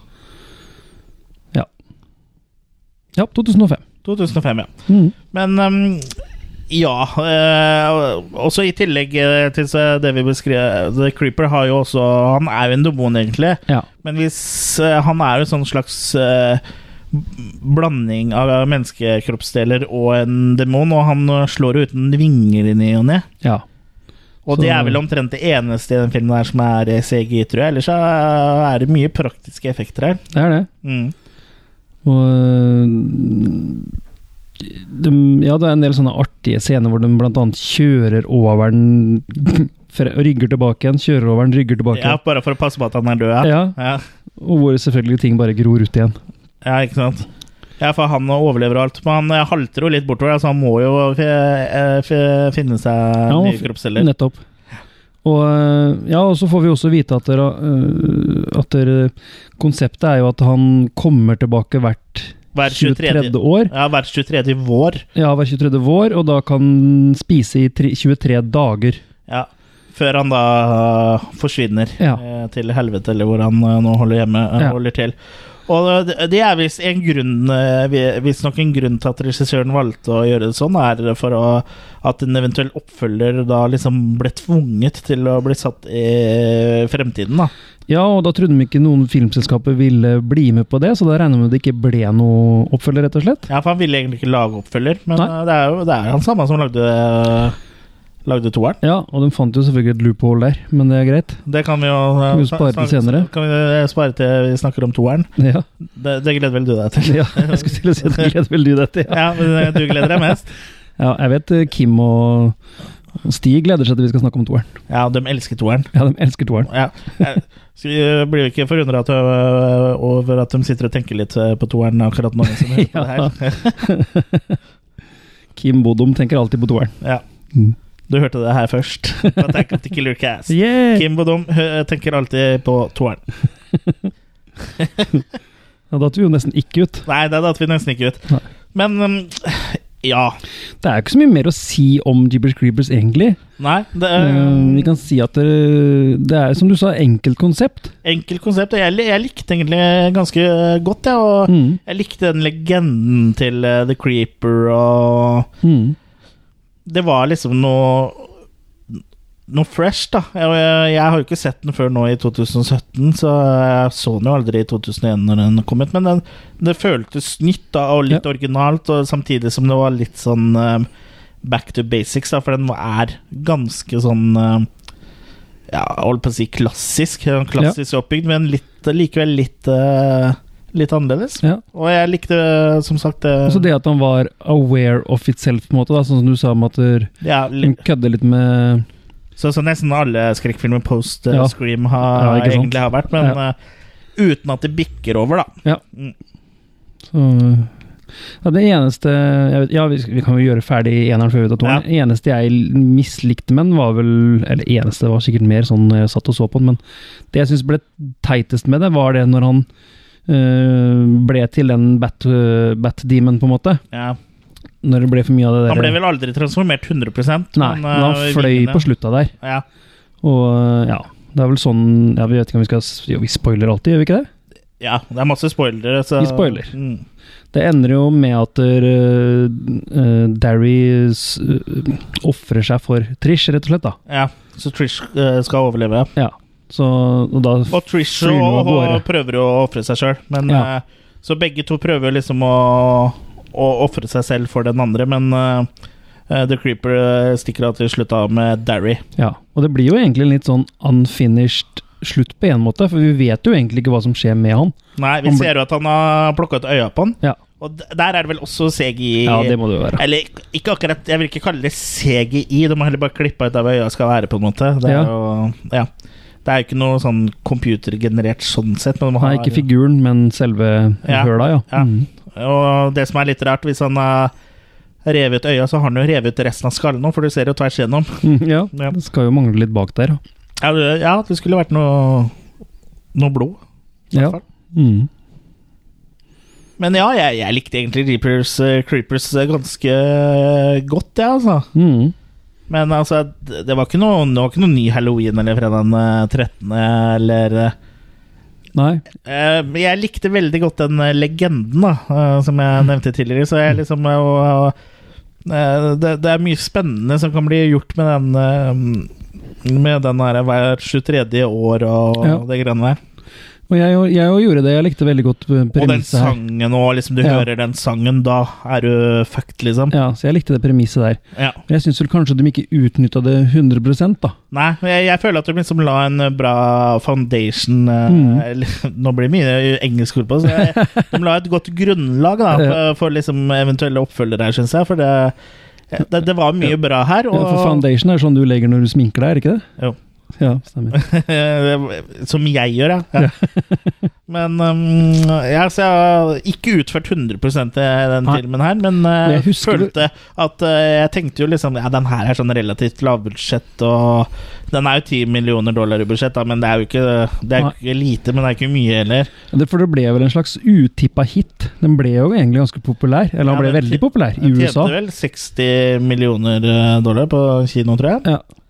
Ja. Ja, 2005. 2005, ja. Mm. Men um, ja eh, Også i tillegg til det vi beskrev The Creeper har jo også Han er jo en demon, egentlig. Ja. Men hvis eh, Han er jo en sånn slags eh, blanding av menneskekroppsdeler og en demon, og han eh, slår jo uten vinger i ny og ne. ja. Og Så- det er vel omtrent det eneste i den filmen her som er CG CGI, tror jeg. Ellers så er det mye praktiske effekter her. Det er det. Mm. Og øh, de, Ja, det er en del sånne artige scener hvor de annet kjører over den Rygger tilbake igjen, kjører over den, rygger tilbake Ja, bare for å passe på at han er død. Ja, Ja, og hvor selvfølgelig ting bare gror ut igjen. Ja ikke sant. Ja, for han overlever alt. Men han eh, halter jo litt bortover, så han må jo eh, finne seg Ja, nye kroppsceller. Nettopp. Og ja, og så får vi også vite at, dere, øh, at der, konseptet er jo at han kommer tilbake hvert Hver 23. 23. år. Ja, hver 23. vår. Ja, hver 23. vår, og da kan spise i 23 dager. Ja. Før han da eh, forsvinner Ja. eh, til helvete, eller hvor han eh, nå holder hjemme, eh, holder til. Og det, er visst en grunn eh, vi- Visstnok en grunn til at regissøren valgte å gjøre det sånn, er for å, at en eventuell oppfølger da liksom ble tvunget til å bli satt i fremtiden, da. Ja, og da trodde de ikke noen filmselskaper ville bli med på det, så da regner vi med det ikke ble noe oppfølger, rett og slett. Ja, for han ville egentlig ikke lage oppfølger, men Nei. eh, det er jo det er han samme som lagde, lagde toeren. Ja, og de fant jo selvfølgelig et loophole der, men det er greit. Det kan vi jo Kan vi spare til senere? Kan vi eh, spare til vi snakker om toeren? Ja, Det, det gleder vel du deg til? ja jeg skulle til å si at det gleder vel du deg til. Ja. Ja, men eh, du gleder deg mest? ja, jeg vet eh, Kim og Stig gleder seg til vi skal snakke om toeren. Ja, de elsker toeren. Ja, de elsker toeren. Ja. Jeg- blir ikke forundra over at de sitter og tenker litt på toeren akkurat nå. Som her. Kim Bodum tenker alltid på toeren. Ja. Mm. Du hørte det her først. Attack of the Killer Cast. Yeah! Kim Bodom tenker alltid på toeren. Ja, da datt vi jo nesten ikke ut. Nei, da datt vi nesten ikke ut. Nei. Men um, ja. Det er jo ikke så mye mer å si om Gibbers Creepers, egentlig. Nei, det er, um, vi kan si at det, det er, som du sa, enkelt konsept. enkelt konsept. Jeg, jeg likte egentlig ganske godt, jeg. Og Mm. jeg likte den legenden til uh, The Creeper og Mm. Det var liksom noe noe fresh, da. Jeg, jeg, jeg har jo ikke sett den før nå i 2017, så jeg så den jo aldri i 2001 når den kom ut. Men den, det føltes nytt da, og litt originalt, og samtidig som det var litt sånn uh, back to basics, da, for den er ganske sånn uh, Ja, holdt på å si klassisk. Klassisk Klassisk oppbygd, men litt, likevel litt eh, Litt annerledes. Ja. Og jeg likte, som sagt eh, Også det at han var aware of itself, på en måte. Da, sånn som du sa om at ja, hun kødder litt med Så, så nesten alle skrekkfilmer post Ja. Scream har, Ja, egentlig har vært, men Ja. uh, uten at det bikker over, da. Så ja, Det eneste vet, Ja, vi, vi kan jo gjøre ferdig eneren før vi tar toeren. Det eneste jeg mislikte med den, var vel Eller eneste var sikkert mer sånn jeg satt og så på den, men det jeg syns ble teitest med det, var det når han ble til den Bat, Bat-demon, på en måte. Ja. Når det ble for mye av det der Han ble vel aldri transformert 100 Nei, men, men han uh, fløy på slutta der. Ja. Og ja, det er vel sånn Ja, vi vet ikke om vi skal Jo, vi spoiler alltid, gjør vi ikke det? ja, det er masse spoilere. Så, Vi spoiler. Mm. Det ender jo med at uh, Darry uh, ofrer seg for Trish, rett og slett. da. Ja, så Trish uh, skal overleve. Ja. Så, og da Og Trish flyr den av og, og prøver jo å ofre seg sjøl, men Ja. uh, Så begge to prøver liksom å, å ofre seg selv for den andre, men uh, The Creeper stikker av til slutt av med Darry. Ja, og det blir jo egentlig en litt sånn unfinished slutt på en måte, for vi vet jo egentlig ikke hva som skjer med han. Nei, vi Han ser jo at han har plukka ut øya på han. Ja, Og der er det vel også CGI ja det må det jo være. Eller ikke akkurat Jeg vil ikke kalle det CGI, de har heller bare klippa ut der hvor øya skal være, på en måte. Det er Ja. jo Ja. Det er jo ikke noe sånn computergenerert sånn sett. Men Nei, ikke figuren, men selve Ja, høla, ja. ja. Mm. Og det som er litt rart, hvis han har revet øya, så har han jo revet resten av skallen òg, for du ser jo tvers gjennom. Mm, ja, Ja. det skal jo mangle litt bak der. Ja, det, ja, det skulle vært noe Noe blod. i Ja. fall. Mm. Men ja, jeg, jeg likte egentlig Reapers, uh, Creepers eh, ganske godt, jeg, ja, altså. Mm. Men altså, det var ikke noe, det var ikke noe ny halloween eller fredag den eh, 13. eller eh, Nei. eh, jeg likte veldig godt den eh, legenden, da, eh, som jeg nevnte tidligere. Så jeg liksom eh, og, eh, det, det er mye spennende som kan bli gjort med den eh, Med den der hver 23. år og Ja. det greiene der. Og jeg, jo gjorde det. Jeg likte veldig godt eh, Og den sangen og liksom du Ja. hører den sangen, da er du fucked, liksom. Ja, så jeg likte det premisset der. Ja. Men jeg syns vel kanskje de ikke utnytta det 100 da. Nei, jeg, jeg føler at de liksom la en eh, bra foundation eh, Mm. Nå blir det mye engelsk ord på, så jeg, de la et godt grunnlag da, for, for liksom eventuelle oppfølgere her, syns jeg. For det, det, det var mye bra her. Ja, for foundation er sånn du legger når du sminker deg, er det ikke det? Jo. Ja, stemmer. som jeg gjør, ja. ja. Men um, ja, så jeg har ikke utført 100 i den Nei. filmen her, men uh, jeg husker følte at uh, Jeg tenkte jo liksom Ja, den her er sånn relativt lavbudsjett, og den er jo 10 millioner dollar i budsjett, da, men det er jo ikke, det er ikke lite, men det er ikke mye heller. Det, for det ble vel en slags utippa hit. Den ble jo egentlig ganske populær. Eller Ja, han ble veldig populær i Den USA. tjente vel 60 millioner uh, dollar på kino, tror jeg. Ja.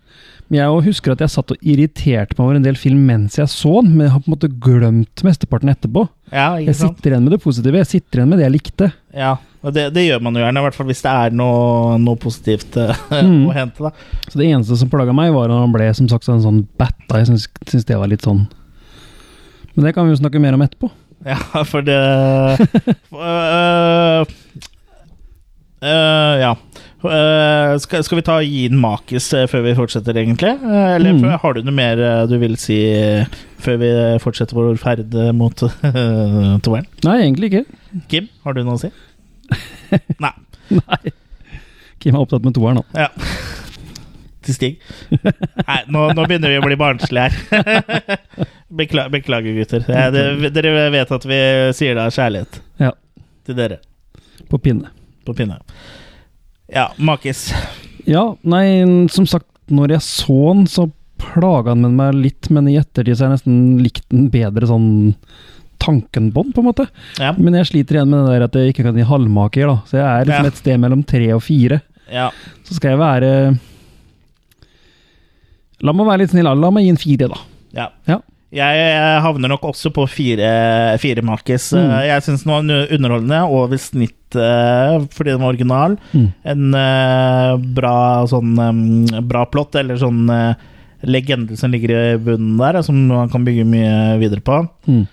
Jeg husker at jeg satt og irriterte meg over en del film mens jeg så den, men jeg har på en måte glemt mesteparten etterpå. Ja, Jeg sitter igjen med det positive. Jeg sitter igjen med det jeg likte. Ja, og det, det gjør man jo gjerne, i hvert fall hvis det er noe, noe positivt uh, Mm. å hente, da. Så det eneste som plaga meg, var at han ble som sagt en sånn batta. Jeg syns, syns det var litt sånn Men det kan vi jo snakke mer om etterpå. Ja, for det øh, øh, Ja. Øh, skal, skal vi ta gi den makis øh, før vi fortsetter, egentlig? Øh, Eller Mm. har du noe mer du vil si før vi fortsetter vår ferd mot uh, toeren? Nei, egentlig ikke. Kim, har du noe å si? Nei. Nei. Kim er opptatt med toeren nå. Ja. Til Stig. Nei, nå, nå begynner vi å bli barnslige her. Bekla, beklager, gutter. Ja, det, dere vet at vi sier det av kjærlighet Ja. til dere. På pinne. På pinne. Ja, makis. Ja, nei, som sagt, når jeg så den, så plaga den med meg litt, men i ettertid så har jeg nesten likt den bedre sånn tanken på den, på en måte. Ja. Men jeg sliter igjen med det der at jeg ikke kan gi halvmaker, da. Så jeg er liksom Ja. et sted mellom tre og fire. ja. Så skal jeg være La meg være litt snill, la meg gi en fire, da. Ja. Ja. Jeg, havner nok også på fire, fire makis. Mm. Jeg syns den var underholdende, over snitt eh, fordi den var original. Mm. En eh, bra sånn eh, bra plott, eller sånn eh, legende som ligger i bunnen der, som man kan bygge mye videre på. Mm.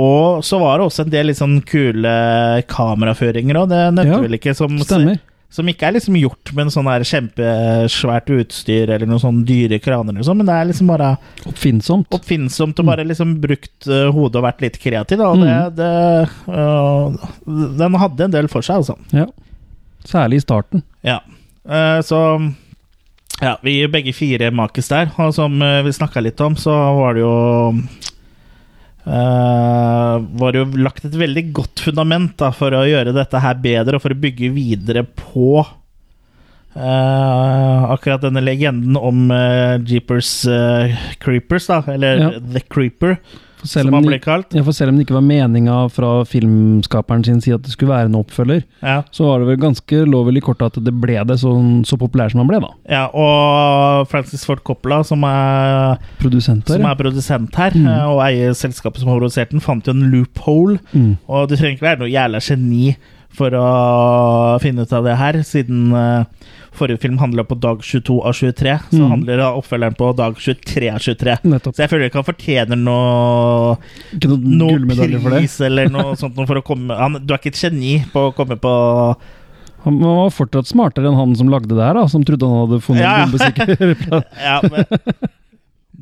Og så var det også en del litt sånn kule kameraføringer òg, det nevnte Ja, vel ikke? Som, Stemmer. Som ikke er liksom gjort med en sånn her kjempesvært utstyr eller noen sånn dyre kraner eller sånn, men det er liksom bare Oppfinnsomt. oppfinnsomt og bare liksom brukt uh, hodet og vært litt kreativ. Da. Og det, det, uh, den hadde en del for seg, altså. Ja. Særlig i starten. Ja. Uh, så ja, vi begge fire makis der. Og som vi snakka litt om, så var det jo uh, var jo lagt et veldig godt fundament da, for å gjøre dette her bedre, og for å bygge videre på uh, akkurat denne legenden om uh, Jeepers Creepers, da, eller Ja. The Creeper, For selv, om det, kalt. ja, for selv om det ikke var meninga fra filmskaperen sin side at det skulle være en oppfølger, Ja. så var det vel ganske lovlig kort at det ble det så, så populær som han ble, da. ja, og Francis Ford Coppola, som er Produsent her, som er produsent her, Mm. eh, og eier selskapet som har produsert den, fant jo en loophole. Mm. Og du trenger ikke være noe jævla geni for å finne ut av det her, siden eh, forrige film handla på dag 22 av 23, så Mm. handler oppfølgeren på dag 23 av 23. Nettopp. Så jeg føler ikke han fortjener noe, Ikke noen noe pris eller noe sånt noe for å komme han, Du er ikke et geni på å komme på Han var fortsatt smartere enn han som lagde det her, da, som trodde han hadde funnet Ja, ja. en bombesikker Ja, men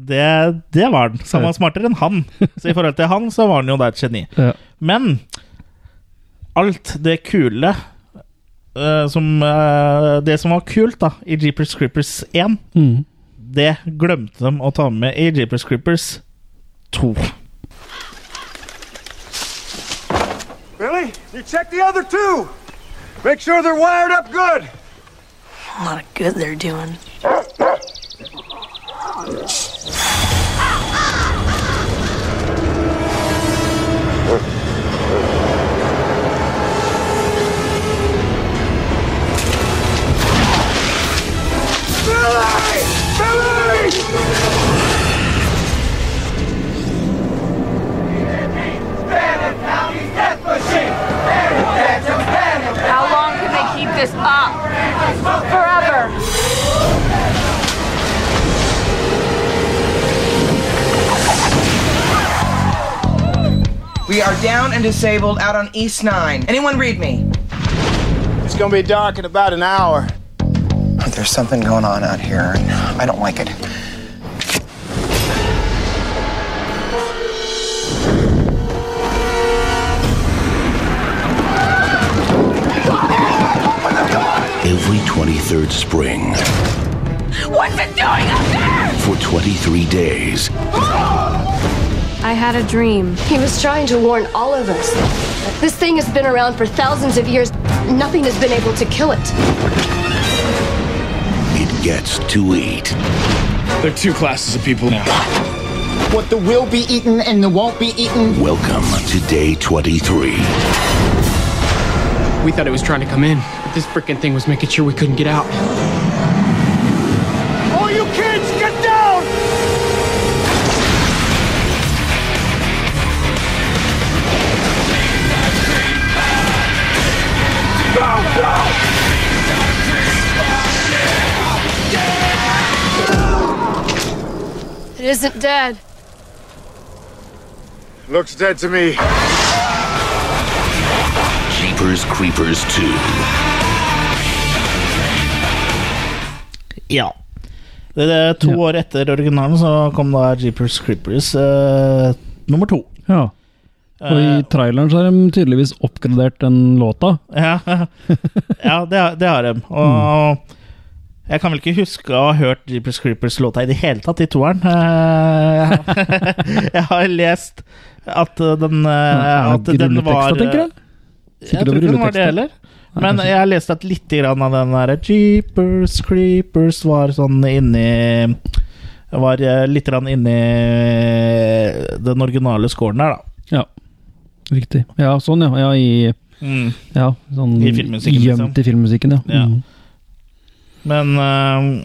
det, det var han. Så han var smartere enn han. Så i forhold til han, så var han jo da et geni. Ja. Men alt det kule eh, som uh, Det som var kult da i Jeepers Creepers 1, Mm. det glemte de å ta med i Jeepers Creepers 2. Really? you check the other two. Make sure they're wired up good. A lot of good they're doing. How long can they keep this up? Forever. We are down and disabled out on East 9. Anyone read me? It's gonna be dark in about an hour. There's something going on out here, and I don't like it. Every 23rd spring, What's it doing up there? for 23 days, I had a dream. He was trying to warn all of us. This thing has been around for thousands of years. Nothing has been able to kill it. It gets to eat. There are two classes of people now. What the will be eaten and the won't be eaten. Welcome to day 23. We thought it was trying to come in, but this freaking thing was making sure we couldn't get out. Isn't dead. Looks dead to me. Jeepers Creepers 2. Ja. Det, er to år etter originalen så kom da Jeepers Creepers eh, nummer to. Ja. Og i traileren så har de tydeligvis oppgradert den låta. Ja, ja det, det har de. Og jeg kan vel ikke huske å ha hørt Jeepers Creepers-låta i det hele tatt i toeren. Eh, jeg har lest at den, eh, at den var tenker jeg? Tror ikke den var det heller. Men jeg har lest at litt av den der Jeepers Creepers var sånn inni Var eh, litt inni den originale scoren der, da. Ja. Riktig. Ja, sånn, ja. ja i, Mm. ja sånn I filmmusikken, liksom. Gjemt i filmmusikken, ja. Ja. Men uh,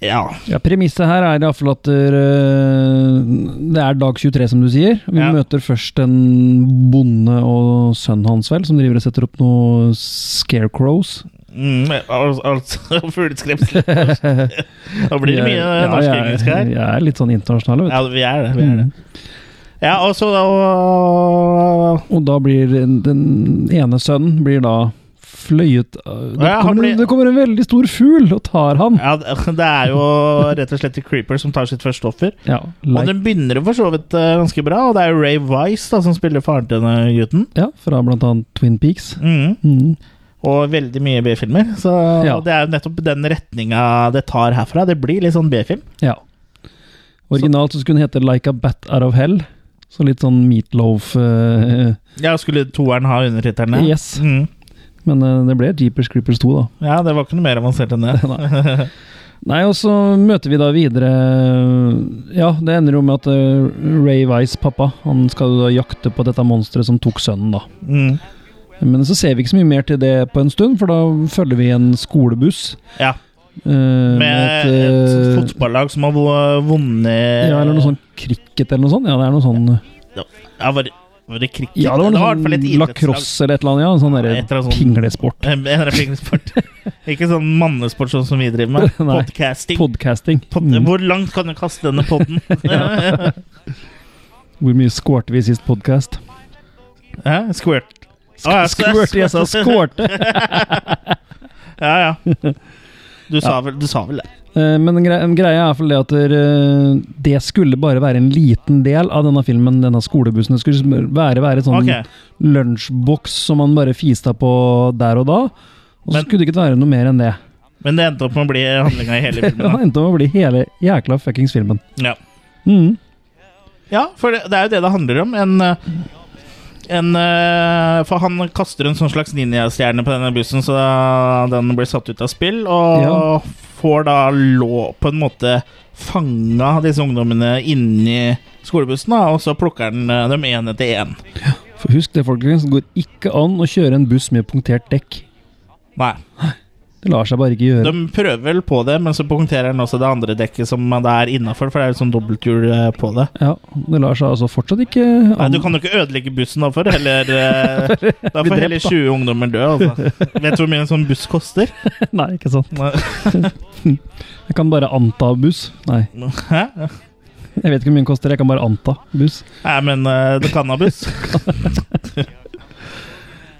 ja. Ja, Premisset her er iallfall at øh, det er dag 23, som du sier. Vi Ja. møter først en bonde og sønnen hans, vel, som driver og setter opp noen scarecrows. Mm, al altså fugleskremsel. Da blir det mye Ja, ja, norsk-engelsk her. Jeg er litt sånn internasjonale, vet du. Ja, vi er det. Vi er det. Mm. Ja, og så og, Og da blir den den ene sønnen blir da fløyet det Ja, kommer, blir- det kommer en veldig stor fugl og tar han. Ja, det det er jo rett og slett The Creeper som tar sitt første offer. Ja, Og den begynner jo for så vidt eh, ganske bra, og det er jo Ray Wise da, som spiller faren til denne gutten. ja fra blant annet Twin Peaks. Mm. Mm. Og veldig mye B-filmer. Så Ja. det er jo nettopp den retninga det tar herfra. Det blir litt sånn B-film. Ja. Originalt så skulle den hete Like a Bat Out of Hell. Så litt sånn meatloaf uh, Ja, skulle toeren ha undertittelen? Yes. Mhm. Men eh, det ble Jeepers Creepers 2, da. Ja, det var ikke noe mer avansert enn det. Nei. Nei, og så møter vi da videre Ja, det ender jo med at eh, Ray Weiss, pappa, han skal da jakte på dette monsteret som tok sønnen, da. Mm. Men så ser vi ikke så mye mer til det på en stund, for da følger vi en skolebuss. Ja. eh, Med et, et, fotballag som har vunnet Ja, eller noe sånn cricket eller noe sånt. Ja, det er noe sånn Ja, var det, var det cricket? Ja, det var noe sånn lacrosse eller et eller annet. Ja, sånn derre annet sånn- pinglesport. En pinglesport. Ikke sånn mannesport sånn som vi driver med. Nei. Podcasting. Podcasting. Pod Mm. Hvor langt kan du kaste denne podden? Hvor mye skårte vi sist podkast? Hæ? Squirt. Ah, ja, Squirt, jeg sa skårte! ja, ja. Du sa, vel, du sa vel det. Eh, Men gre greia er det at det skulle bare være en liten del av denne filmen, denne skolebussen. Det skulle være, være sånn okay. lunsjboks som man bare fista på der og da. Og så skulle det ikke være noe mer enn det. Men det endte opp med å bli handlinga i hele filmen Det endte opp med å bli hele jækla fuckings filmen. Ja. Mm. ja, for det, det er jo det det handler om. En, eh, en eh, For han kaster en sånn slags ninjastjerne på denne bussen, så den blir satt ut av spill. Og Ja. får da lå på en måte fanga disse ungdommene inni skolebussen, da, og så plukker han eh, dem én etter én. For husk det, folkens. Det går ikke an å kjøre en buss med punktert dekk. Nei. Det lar seg bare ikke gjøre. De prøver vel på det, men så punkterer den også det andre dekket som det er innafor, for det er jo sånn dobbelthjul eh, på det. Ja, Det lar seg altså fortsatt ikke Nei. Du kan jo ikke ødelegge bussen da, for heller eh, Da får heller 20 ungdommer dø, altså. Vet du hvor mye en sånn buss koster? Nei, ikke sant. Jeg kan bare anta buss. Nei. Hæ? Jeg vet ikke hvor mye den koster, jeg kan bare anta. Buss. Nei, men uh, det kan ha buss.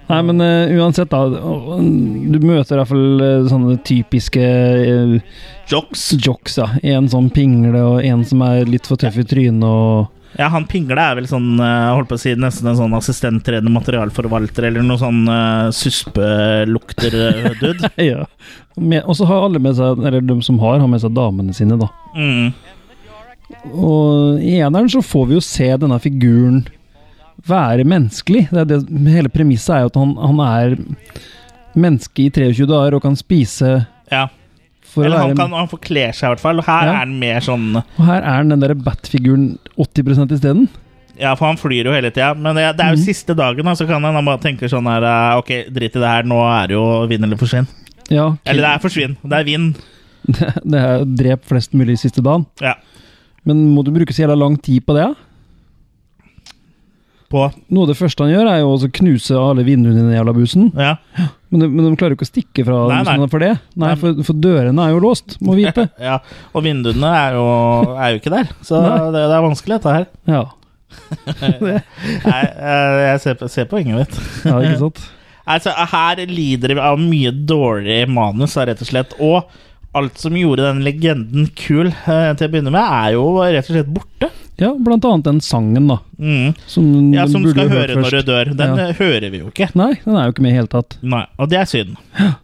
Nei, men uh, uansett, da. Du møter i hvert fall eh, sånne typiske uh, Jocks. jocks, ja. En sånn pingle, og en som er litt for tøff i trynet, og Ja, han Pingle er vel sånn, holdt på å si, nesten en sånn assistenttredende materialforvalter, eller noe sånn uh, suspelukter-dude. ja. Og så har alle med seg, eller de som har, har med seg damene sine, da. mm. Og i eneren så får vi jo se denne figuren være menneskelig. Det er det, hele premisset er jo at han, han er menneske i 23 dager og kan spise Ja. Eller han, kan, han forkler seg i hvert fall. og Her Ja. er han mer sånn Og her er han den der Bat-figuren 80% isteden. Ja, for han flyr jo hele tida. Men det, det er jo mm. siste dagen, da, så kan han bare tenke sånn her eh, Ok, drit i det her, nå er det jo vinn eller forsvinn. Ja, Eller det er forsvinn. Det er vinn. det, det er drep flest mulig siste dagen. Ja. Men må du bruke så jævla lang tid på det? da? På Noe av det første han gjør, er jo å knuse alle vinduene i den jævla bussen. Ja. Men de, men de klarer jo ikke å stikke fra Nei, nei. for det. Nei, for, for dørene er jo låst, må vipe. ja. Og vinduene er jo, er jo ikke der. Så det, det er vanskelig, dette her. Ja. Nei, jeg, jeg ser, på- ser poenget mitt. ja, ikke sant? Altså, her lider vi av mye dårlig manus, rett og slett. Og alt som gjorde den legenden kul eh, til å begynne med, er jo rett og slett borte. Ja, blant annet den sangen, da. Mm. Som, Ja, Som skal høre når du dør. Den Ja. eh, hører vi jo ikke. Nei, den er jo ikke med i hele tatt. Nei, og det er synd.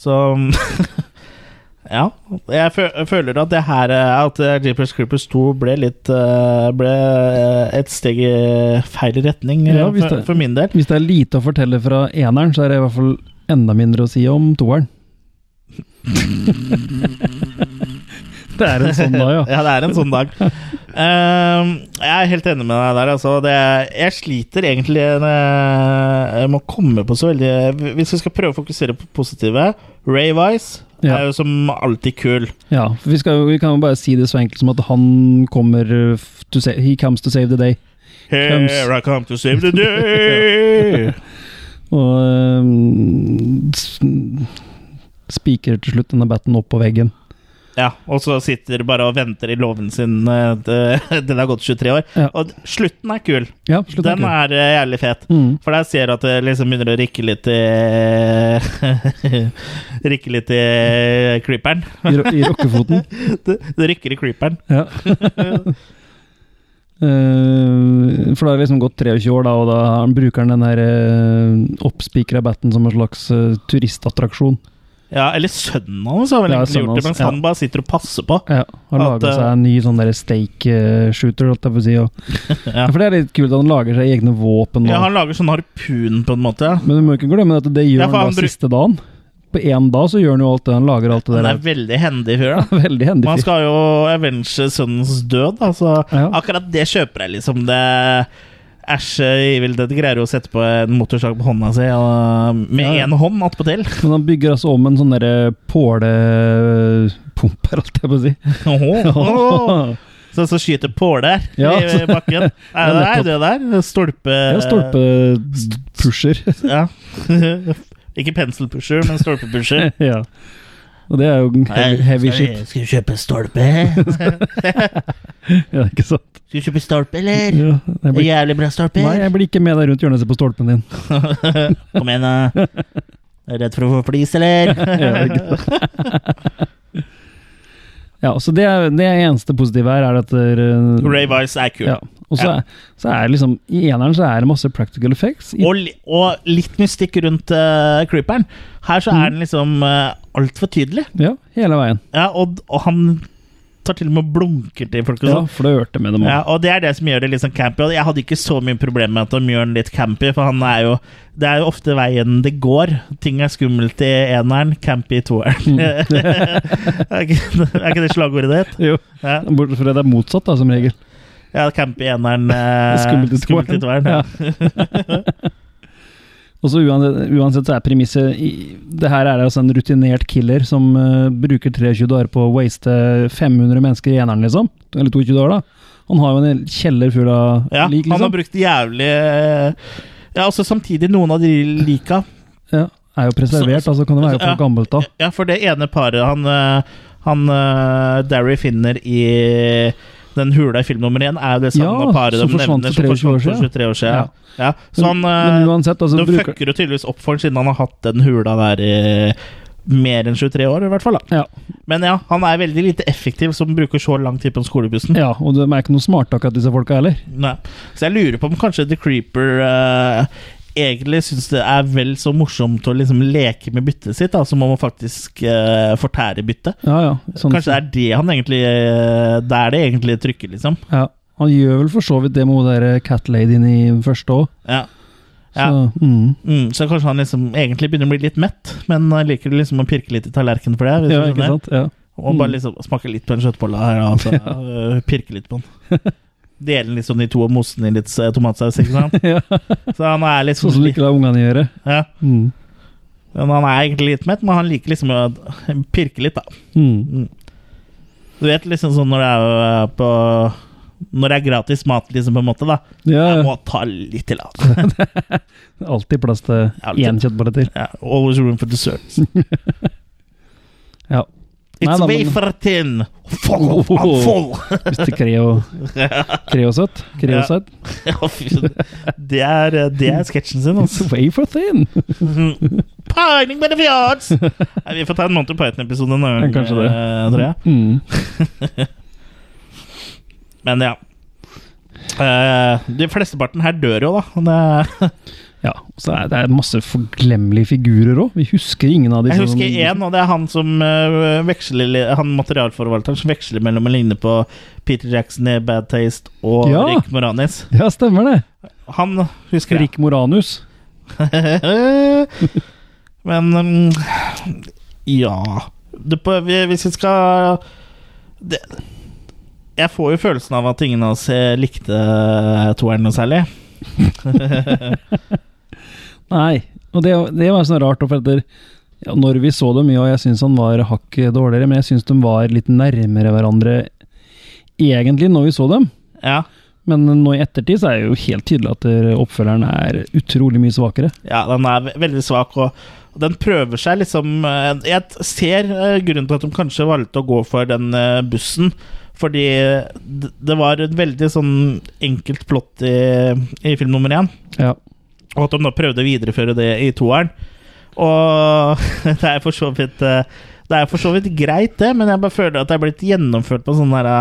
Så Ja. Jeg føler at det her eh, At Jeepers Creepers 2 ble litt Ble et steg i feil retning Ja, for, det- for min del. Hvis det er lite å fortelle fra eneren, så er det i hvert fall enda mindre å si om toeren. det er en sånn dag, ja. Ja, det er en sånn dag. Uh, jeg er helt enig med deg der. Altså. Det, jeg sliter egentlig med å komme på så veldig Hvis vi skal prøve å fokusere på positive Ray Wise Ja. er jo som alltid kul. Ja, vi, skal, vi kan jo bare si det så enkelt som at han kommer to sa He comes to save the day. Here I come to save the day. Og um, spiker til slutt denne batten opp på veggen. Ja, og så sitter bare og venter i låven sin til det- har gått 23 år. Ja. Og slutten er kul. Ja, slutten er Den kul. er eh, jævlig fet. Mm. For der ser du at det liksom begynner å rikke litt i Rikke litt i creeperen. I, i rockefoten. det, det rykker i creeperen. Ja. Uh, for da har det liksom gått 23 år, da, og da bruker han den her uh, oppspikra batten som en slags uh, turistattraksjon. Ja, eller sønnen hans har vel egentlig gjort det, mens ja. han bare sitter og passer på. Ja, Har laga eh, seg en ny sånn der stake-shooter, holdt jeg på å si. Ja. For det er litt kult at han lager seg egne våpen. Og, Ja, han lager sånn harpun, på en måte. Men du må ikke glemme at det gjør han han da bruk- siste dagen. På én dag så gjør han jo alt det. Han lager alt det Han er veldig hendig fyr, da. Veldig hendig fyr. Man skal jo avenge sønnens død, da, så akkurat det kjøper jeg liksom. Det Æsj, Evil Dead greier jo å sette på en motorsag på hånda si, og med én ja. hånd attpåtil. Men han bygger altså om en sånn derre pålepumper, holdt jeg på å si. Åhå. Så, så skyter påler Ja. i bakken. Er det nettopp. det der? Stolpe... Ja, stolpepusher. Ja. Ikke penselpusher, men stolpepusher. ja. Og det er jo heavy, heavy shit. Skal vi kjøpe stolpe? Ja, ikke sant? Skal du kjøpe stolpe, eller? Ja, jeg blir, Jævlig bra stolpe. nei, jeg blir ikke med deg rundt hjørnet og ser på stolpen din. Kom igjen, da. Er du Redd for å få flis, eller? Ja, så det, er- det eneste positive her er at uh, Ray Vice er kul. Ja. Og så, Ja. er, så er det liksom I eneren så er det masse practical effects. I, Og, li- og litt mystikk rundt uh, creeperen. Her så er den liksom uh, altfor tydelig. ja, hele veien. Ja, og, og han tar til og med og blunker til folk og Ja, sånn. flørte med dem. Ja, og det er det som gjør det litt sånn campy. Og jeg hadde ikke så mye problem med at de gjør den litt campy, for han er jo Det er jo ofte veien det går. Ting er skummelt i eneren, campy i toeren. er, ikke, er ikke det slagordet ditt? Jo. Ja, Bortsett fra det er motsatt, da, som regel. ja campy i eneren, eh, Skummelt i skummelt i toeren. Ja. Og så uansett, uansett så er premisset Det her er altså en rutinert killer som uh, bruker 23 dager på å waste 500 mennesker i eneren, liksom. Eller 22 dager, da. Han har jo en kjeller full av Ja, lik, han har liksom. brukt jævlig Ja, også samtidig noen av de lika Ja, er jo preservert, Så- altså kan det være Ja. for gammelt da. Ja, for det ene paret Han, eh, han Darry finner i den hula i film nummer én, er jo det samme Ja, paret de nevner som 23 år forsvant for siden. 23 år siden. Ja. Ja. Så han, Men- men eh, uansett, altså, de bruker- fucker jo tydeligvis opp for han siden han har hatt den hula der i mer enn 23 år, i hvert fall. da Ja. Men ja, han er veldig lite effektiv som bruker så lang tid på skolebussen. ja, og de er ikke noe smarte, akkurat disse folka heller. Nei. Så jeg lurer på om kanskje The Creeper eh, egentlig syns det er vel så morsomt å liksom leke med byttet sitt, da, som om å faktisk uh, fortære byttet. Ja, ja. Sånn, Kanskje det er det han egentlig uh, Det er det egentlig trykker, liksom. ja. Han gjør vel for så vidt det med hun der cat-ladyen i første òg. Ja. Så, mm. Mm, så kanskje han liksom egentlig begynner å bli litt mett, men han liker liksom å pirke litt i tallerkenen for det. Ja, ikke sant? Ja. Og bare Mm. liksom smake litt på en kjøttbolle her, altså, pirke litt på den. Dele liksom i to og mose den i litt eh, tomatsaus, ikke sant? ja. Så han er litt Sånn som du ikke lar ungene gjøre. ja. Mm. Men han er egentlig litt mett, men han liker liksom å pirke litt, da. Mm. Du vet liksom sånn når det er øh, på Når det er gratis mat, liksom, på en måte, da. Ja, Jeg må ta litt til, altså. Alltid plass til én kjøttbolle til. Ja, always room for desserts. Ja. It's Nei wafer thin! Full! I'm full! Hvis det kreo, kreosøtt. Kreosøtt. Ja, det er, det er sketsjen sin, altså. It's wafer thin! Pining by the fjords! Vi får ta en Monty Python-episode en gang, kanskje det. eh, tror jeg. Mm. Men ja. Uh, de flesteparten her dør jo, da. Det, Ja, og så er det masse forglemmelige figurer òg. Vi husker ingen av de jeg husker én, og det er han som eh, veksler Han materialforvalteren som veksler mellom å ligne på Peter Jackson i Bad Taste og Ja. Rick Moranis. Ja, stemmer det. Han husker jeg. Rick Moranus. Men um, Ja det, Hvis vi skal det, Jeg får jo følelsen av at ingen av oss eh, likte toeren noe særlig. Nei, og det, det var sånn rart, for etter, ja, når vi så dem, ja, jeg syns han var hakket dårligere, men jeg syns de var litt nærmere hverandre egentlig når vi så dem. Ja, Men nå i ettertid så er det jo helt tydelig at oppfølgeren er utrolig mye svakere. ja den er veldig svak, og den prøver seg liksom eh, Jeg ser eh, grunnen til at de kanskje valgte å gå for den eh, bussen. Fordi det det var et veldig sånn enkelt plott i, i film nummer én. Ja. Og at de da prøvde å videreføre det i toeren. Og det er for så vidt eh, Det er for så vidt greit, det, men jeg bare føler at det er blitt gjennomført på sånn derre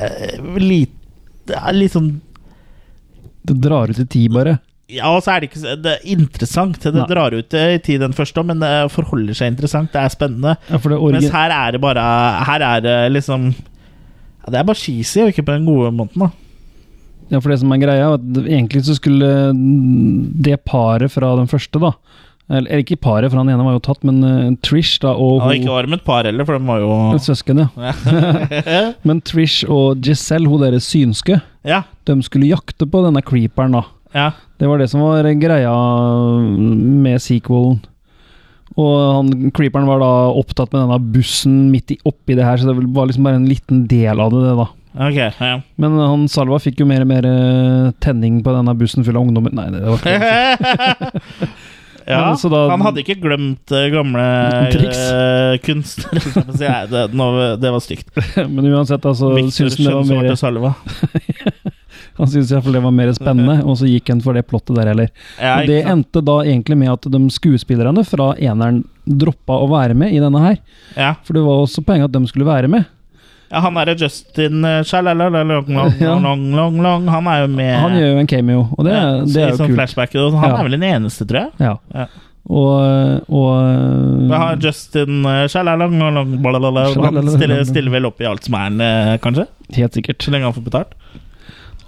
uh, Litt sånn Det drar ut i tid, bare. Ja, og så er det ikke det er interessant. Det Nei. drar ut i tid, den første, men det forholder seg interessant. Det er spennende. Ja, det Mens her er det bare Her er det liksom ja, Det er bare cheesy, og ikke på den gode måten, da. Ja, for det som er greia, at egentlig så skulle det paret fra den første, da Eller ikke paret, for han ene var jo tatt, men uh, Trish da, og Ja, hun ikke var de et par heller, for de var jo Søsken, ja. men Trish og Giselle, hun deres synske, Ja. de skulle jakte på denne creeperen, da. ja. Det var det som var greia med sequelen. Og han, creeperen var da opptatt med denne bussen midt i, oppi det her, så det var liksom bare en liten del av det, det da. Ok, ja. Men han Salva fikk jo mer og mer eh, tenning på denne bussen full av ungdommer. Nei, det var ikke ja, Men da- han hadde ikke glemt eh, gamle Triks. eh, kunstnere. si. Nei, det, nå, det var stygt. Men uansett, altså Victor syns han det var mer, Han syntes iallfall det var mer spennende, og så gikk han for det plottet der heller. Ja, Og det endte da egentlig med at de skuespillerne fra eneren droppa å være med i denne her. Ja. For det var også poenget at de skulle være med. Ja, han derre Justin eh, long, Han er jo med Han gjør jo en cameo, og det, ja, det er jo sånn kult. og Han Ja. er vel den eneste, tror jeg. Ja. Ja. Og, og han Justin long, Han stiller, stiller vel opp i alt som er han, eh, kanskje? Helt sikkert. Så lenge han får betalt.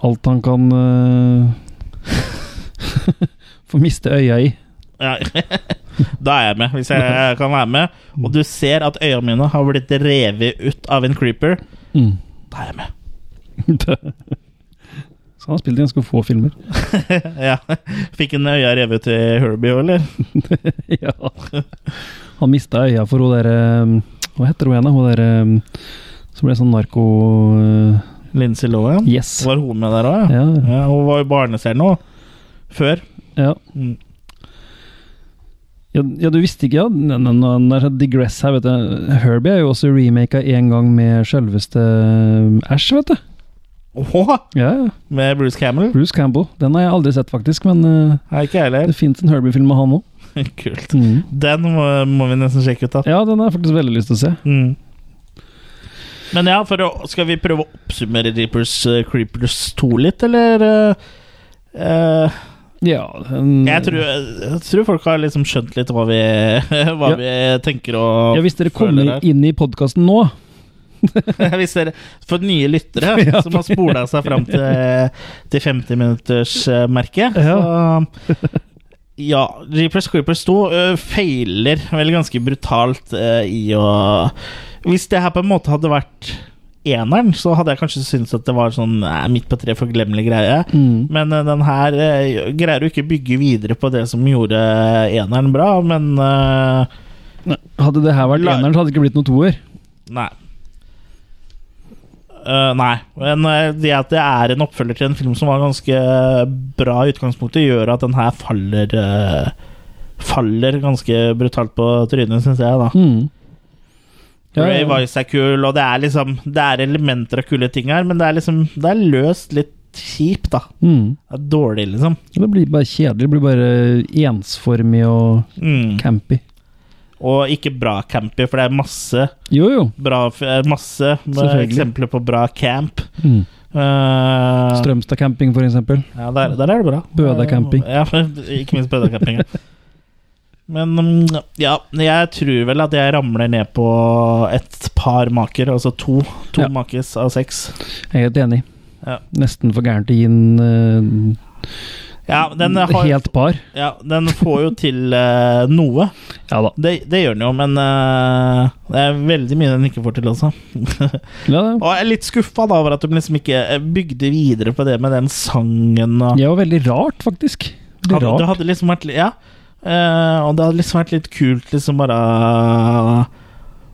Alt han kan uh, Få miste øya i. Ja. da er jeg med, hvis jeg kan være med. Og du ser at øya mine har blitt revet ut av en creeper. Mm. Da er jeg med. Så han har spilt ganske få filmer. ja. Fikk en øya revet ut i Herbie òg, eller? ja. Han mista øya for hun derre Hva heter hun igjen, da? Hun derre som ble sånn narko... Lincy Lindsay Lohan? Yes. Var hun med der òg, ja? Ja. ja? Hun var jo barneseer nå. Før. Ja. Mm. Ja, ja, du visste ikke, ja. Når jeg digress her, vet du. Herbie er jo også remaka en gang med selveste Ash, vet du. Åh, Ja, ja. med Bruce Campbell? Bruce Campbell. Den har jeg aldri sett, faktisk, men uh, ikke heller. det fins en Herbie-film med han òg. Kult. Mm. Den må, må vi nesten sjekke ut, da. Ja, den har jeg faktisk veldig lyst til å se. Mm. Men ja, å, skal vi prøve å oppsummere Reapers uh, Creepers 2 litt, eller? Uh, eh, Ja, um, jeg, tror, jeg tror folk har liksom skjønt litt hva vi, hva Ja. vi tenker og ja, Hvis dere kommer inn i podkasten nå Hvis dere For nye lyttere Ja. som har spola seg fram til, til 50-minuttersmerket Ja. Så ja, Reapers Creepers 2 ø, feiler vel ganske brutalt ø, i å Hvis det her på en måte hadde vært eneren, så hadde jeg kanskje syntes at det var sånn eh, midt på tre forglemmelig greie. Mm. Men uh, den her uh, greier jo ikke bygge videre på det som gjorde eneren bra, men ø, Hadde det her vært La- eneren, så hadde det ikke blitt noe toer. Nei. Uh, nei, men eh, det at det er en oppfølger til en film som var ganske bra i utgangspunktet, gjør at den her faller eh, Faller ganske brutalt på trynet, syns jeg, da. Mm. Ja, Ray. Weiss er kul, og det er liksom Det er elementer av kule ting her, men det er liksom Det er løst litt kjipt, da. Mm. Det er dårlig, liksom. Det blir bare kjedelig. Det blir bare ensformig og Mm. campy. Og ikke bra campy, for det er masse Jo, jo. bra eh, Masse eksempler på bra camp. Mm. Uh, Strømstad camping, for eksempel. Ja, der, der er det bra. Bøda camping. Ja, ikke minst Bøda camping. ja. Men mm, ja, jeg tror vel at jeg ramler ned på et par maker, altså to. To Ja. makes av seks. Jeg er helt enig. Ja. Nesten for gærent å gi den Ja, den eh, har helt par. Ja, den får jo til uh, noe. Ja da. Det, det gjør den jo, men uh, det er veldig mye den ikke får til også. Ja. Og jeg er litt skuffa da over at de liksom ikke bygde videre på det med den sangen. Og Det var veldig rart, faktisk. Hadde, det hadde liksom vært Ja. Eh, og det hadde liksom vært litt kult, liksom bare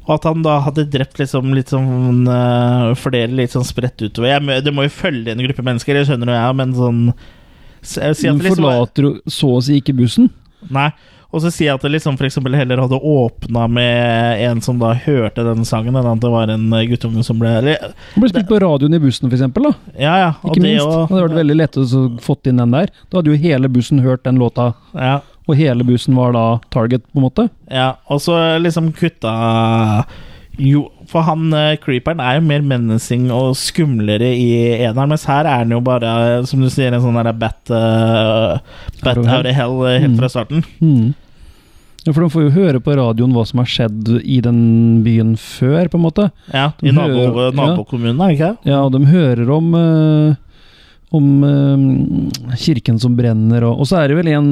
Og at han da hadde drept liksom litt sånn uh, flere litt sånn spredt utover. Jeg, det må jo følge en gruppe mennesker, det skjønner jo jeg, men sånn så, si Du liksom var- forlater jo så å si ikke bussen. Nei. Og så sier jeg at det liksom eksempel heller hadde åpna med en som da hørte den sangen, enn at det var en guttunge som ble eller, ble spilt på radioen i bussen, da. Ja, ja. Ikke det minst. og- Det hadde vært veldig lett å få inn den der. Da hadde jo hele bussen hørt den låta, ja. Og hele bussen var da target, på en måte. Ja, og så liksom kutta Jo, for han eh, creeperen er jo mer menacing og skumlere i eneren, mens her er han jo bare, som du sier, en sånn derre bat, uh, bat Out of hell eh, helt Mm. fra starten. Mm. Ja, for de får jo høre på radioen hva som har skjedd i den byen før, på en måte. Ja, De I nabo, nabokommunen, er det ikke? Ja, og de hører om uh, om eh, kirken som brenner, og, og så er det vel en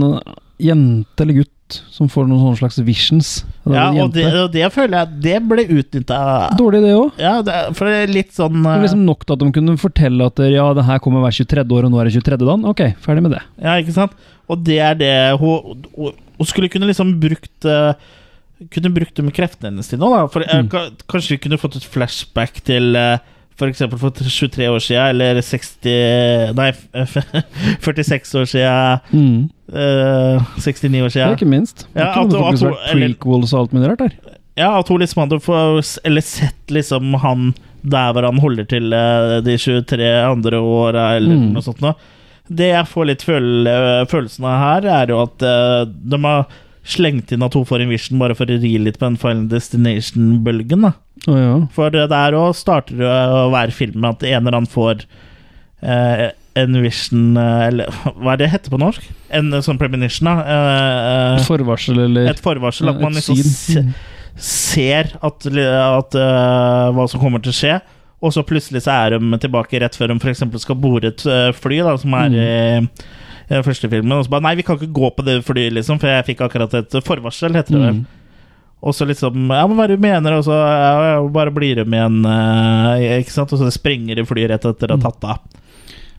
jente eller gutt som får noen sånne slags visions. Ja, og det, og det føler jeg Det ble utnytta. Dårlig, det òg. Ja, det, for det er litt sånn Det er liksom nok til at de kunne fortelle at ja, det her kommer hver 23. år, og nå er det 23. dagen. Ok, ferdig med det. Ja, ikke sant? Og det er det hun Hun, skulle kunne liksom brukt eh, Kunne brukt med kreftene hennes til nå, da. For eh, Mm. Kanskje vi kunne fått et flashback til uh, F.eks. for 23 år siden, eller 60 Nei, 46 år siden. Mm. Uh, 69 år Ja, siden. ikke minst. Det Ja, at- noe faktisk vært prequels og alt mulig rart der. Ja, at hun liksom hadde eller sett liksom han der hvor han holder til eh, de 23 andre åra, eller Mm. noe sånt noe. Det jeg får litt føle, følelsen av her, er jo at uh, de har slengt inn at hun får en vision bare for å ri litt på den Final Destination-bølgen. da Å ja. For det der òg starter det å være film med at en eller annen får eh, en vision eh, Eller hva er det heter på norsk? En eh, sånn premonition, da. Eh, et Forvarsel, eller et forvarsel. At Ja, man liksom se, ser at, at uh, hva som kommer til å skje, og så plutselig så er de tilbake rett før de f.eks. skal bore et fly, da, som er i, i den første filmen. Og så bare Nei, vi kan ikke gå på det flyet, liksom, for jeg fikk akkurat et forvarsel, heter det vel. Mm. Og så liksom Ja, men hva det du mener? Og så ja, bare blir de igjen, øh, ikke sant? Og så sprenger de flyet rett etter å ha tatt av.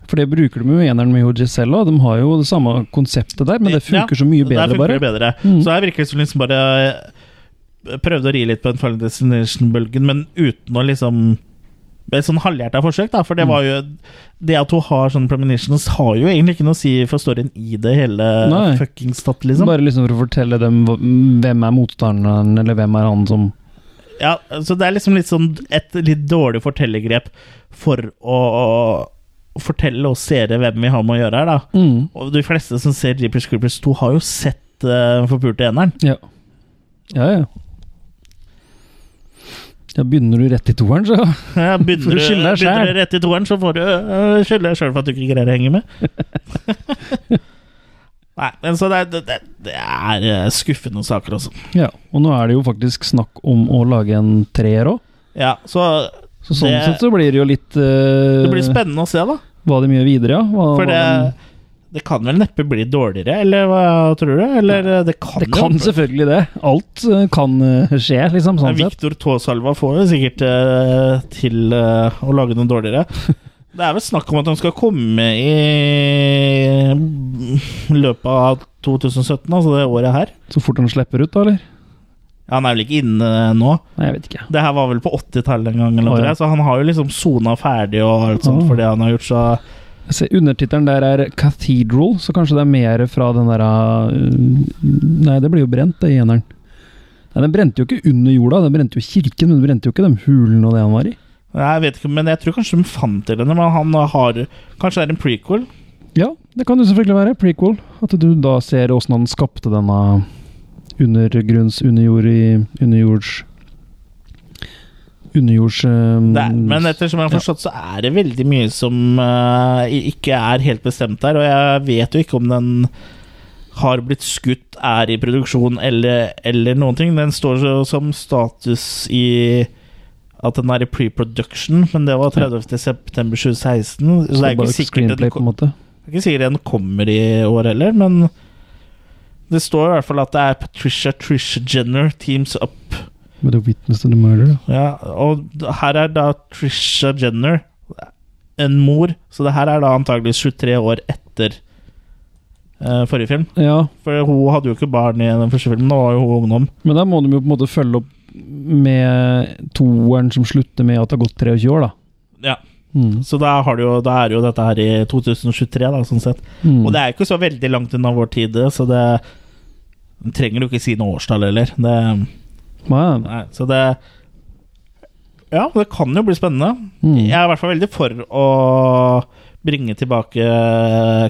For det bruker de jo eneren med og de har jo det samme konseptet der, men det funker Ja, så mye bedre, bare. Det bedre. Mm. Så her virker det som liksom bare eh, prøvde å ri litt på den Final Destination-bølgen, men uten å liksom et sånn halvhjerta forsøk, da, for det var jo Det at hun har sånne premonitions, har jo egentlig ikke noe å si for storyen i det hele Nei. fuckings tatt, liksom. Bare liksom for å fortelle dem hvem er motstanderen, eller hvem er han som Ja, så det er liksom litt sånn et litt dårlig fortellergrep for å, å fortelle oss seere hvem vi har med å gjøre her, da. Mm. Og de fleste som ser Jeepers Creepers 2, har jo sett uh, Forpulte eneren. Ja. Ja, ja. Ja, begynner du rett i toeren, så Ja, begynner, du du, skylde deg begynner du rett i toeren, så får du uh, skylde deg sjøl for at du ikke greier å henge med. Nei, men så det, det, det, er eh, skuffende saker også. Ja, og nå er det jo faktisk snakk om å lage en treer òg. Ja, så, Så sånn det, sett så blir det jo litt uh, det blir spennende å se, da. Hva de gjør videre, ja. Hva, For det, det kan vel neppe bli dårligere, eller hva tror du? Eller eh, det kan, det kan selvfølgelig det. Alt eh, kan eh, skje, liksom. Sånn. Victor Tåsalva får jo sikkert til å lage noe dårligere. Det er vel snakk om at han skal komme i løpet av 2017, altså det året her. Så fort han slipper ut, da, eller? Ja, Han er vel ikke inne nå? Nei, jeg vet ikke. Det her var vel på 80-tallet en gang, eller noe, ja. så han har jo liksom sona ferdig og alt sånt for det han har gjort, så Undertittelen der er 'Cathedral', så kanskje det er mer fra den der uh, Nei, det blir jo brent, det i eneren. Nei, Den brente jo ikke under jorda, den brente jo kirken, men den brente jo ikke de hulene og det han var i. Jeg vet ikke, men jeg tror kanskje de fant til henne, men han har Kanskje det er en prequel? Ja, det kan jo selvfølgelig være. Prequel. At du da ser åssen han skapte denne undergrunns, underjord i Underjords Underjords um, er, men ettersom jeg har forstått, så er det veldig mye som uh, ikke er helt bestemt der. Og jeg vet jo ikke om den har blitt skutt, er i produksjon eller, eller noen ting. Den står så, som status i at den er i pre-production, men det var 30. september 2016. Så det er ikke sikkert den, på en måte. det er ikke sikkert den kommer i år heller, men det står i hvert fall at det er Patricia Trish Jenner teams up With The witness to the murder. ja, og her er da Trisha Jenner en mor, så det her er da antageligvis 23 år etter uh, forrige film. Ja, For hun hadde jo ikke barn i den første filmen, nå var jo hun ungdom. men da må de jo på en måte følge opp med toeren som slutter med at det har gått 23 år, da. Ja. Mm. Så da, jo, da er jo dette her i 2023, da, sånn sett. Mm. Og det er ikke så veldig langt unna vår tid, så det trenger jo ikke si noe årstall heller. Det, Nei, nei, så det Ja, det kan jo bli spennende. Mm. Jeg er i hvert fall veldig for å bringe tilbake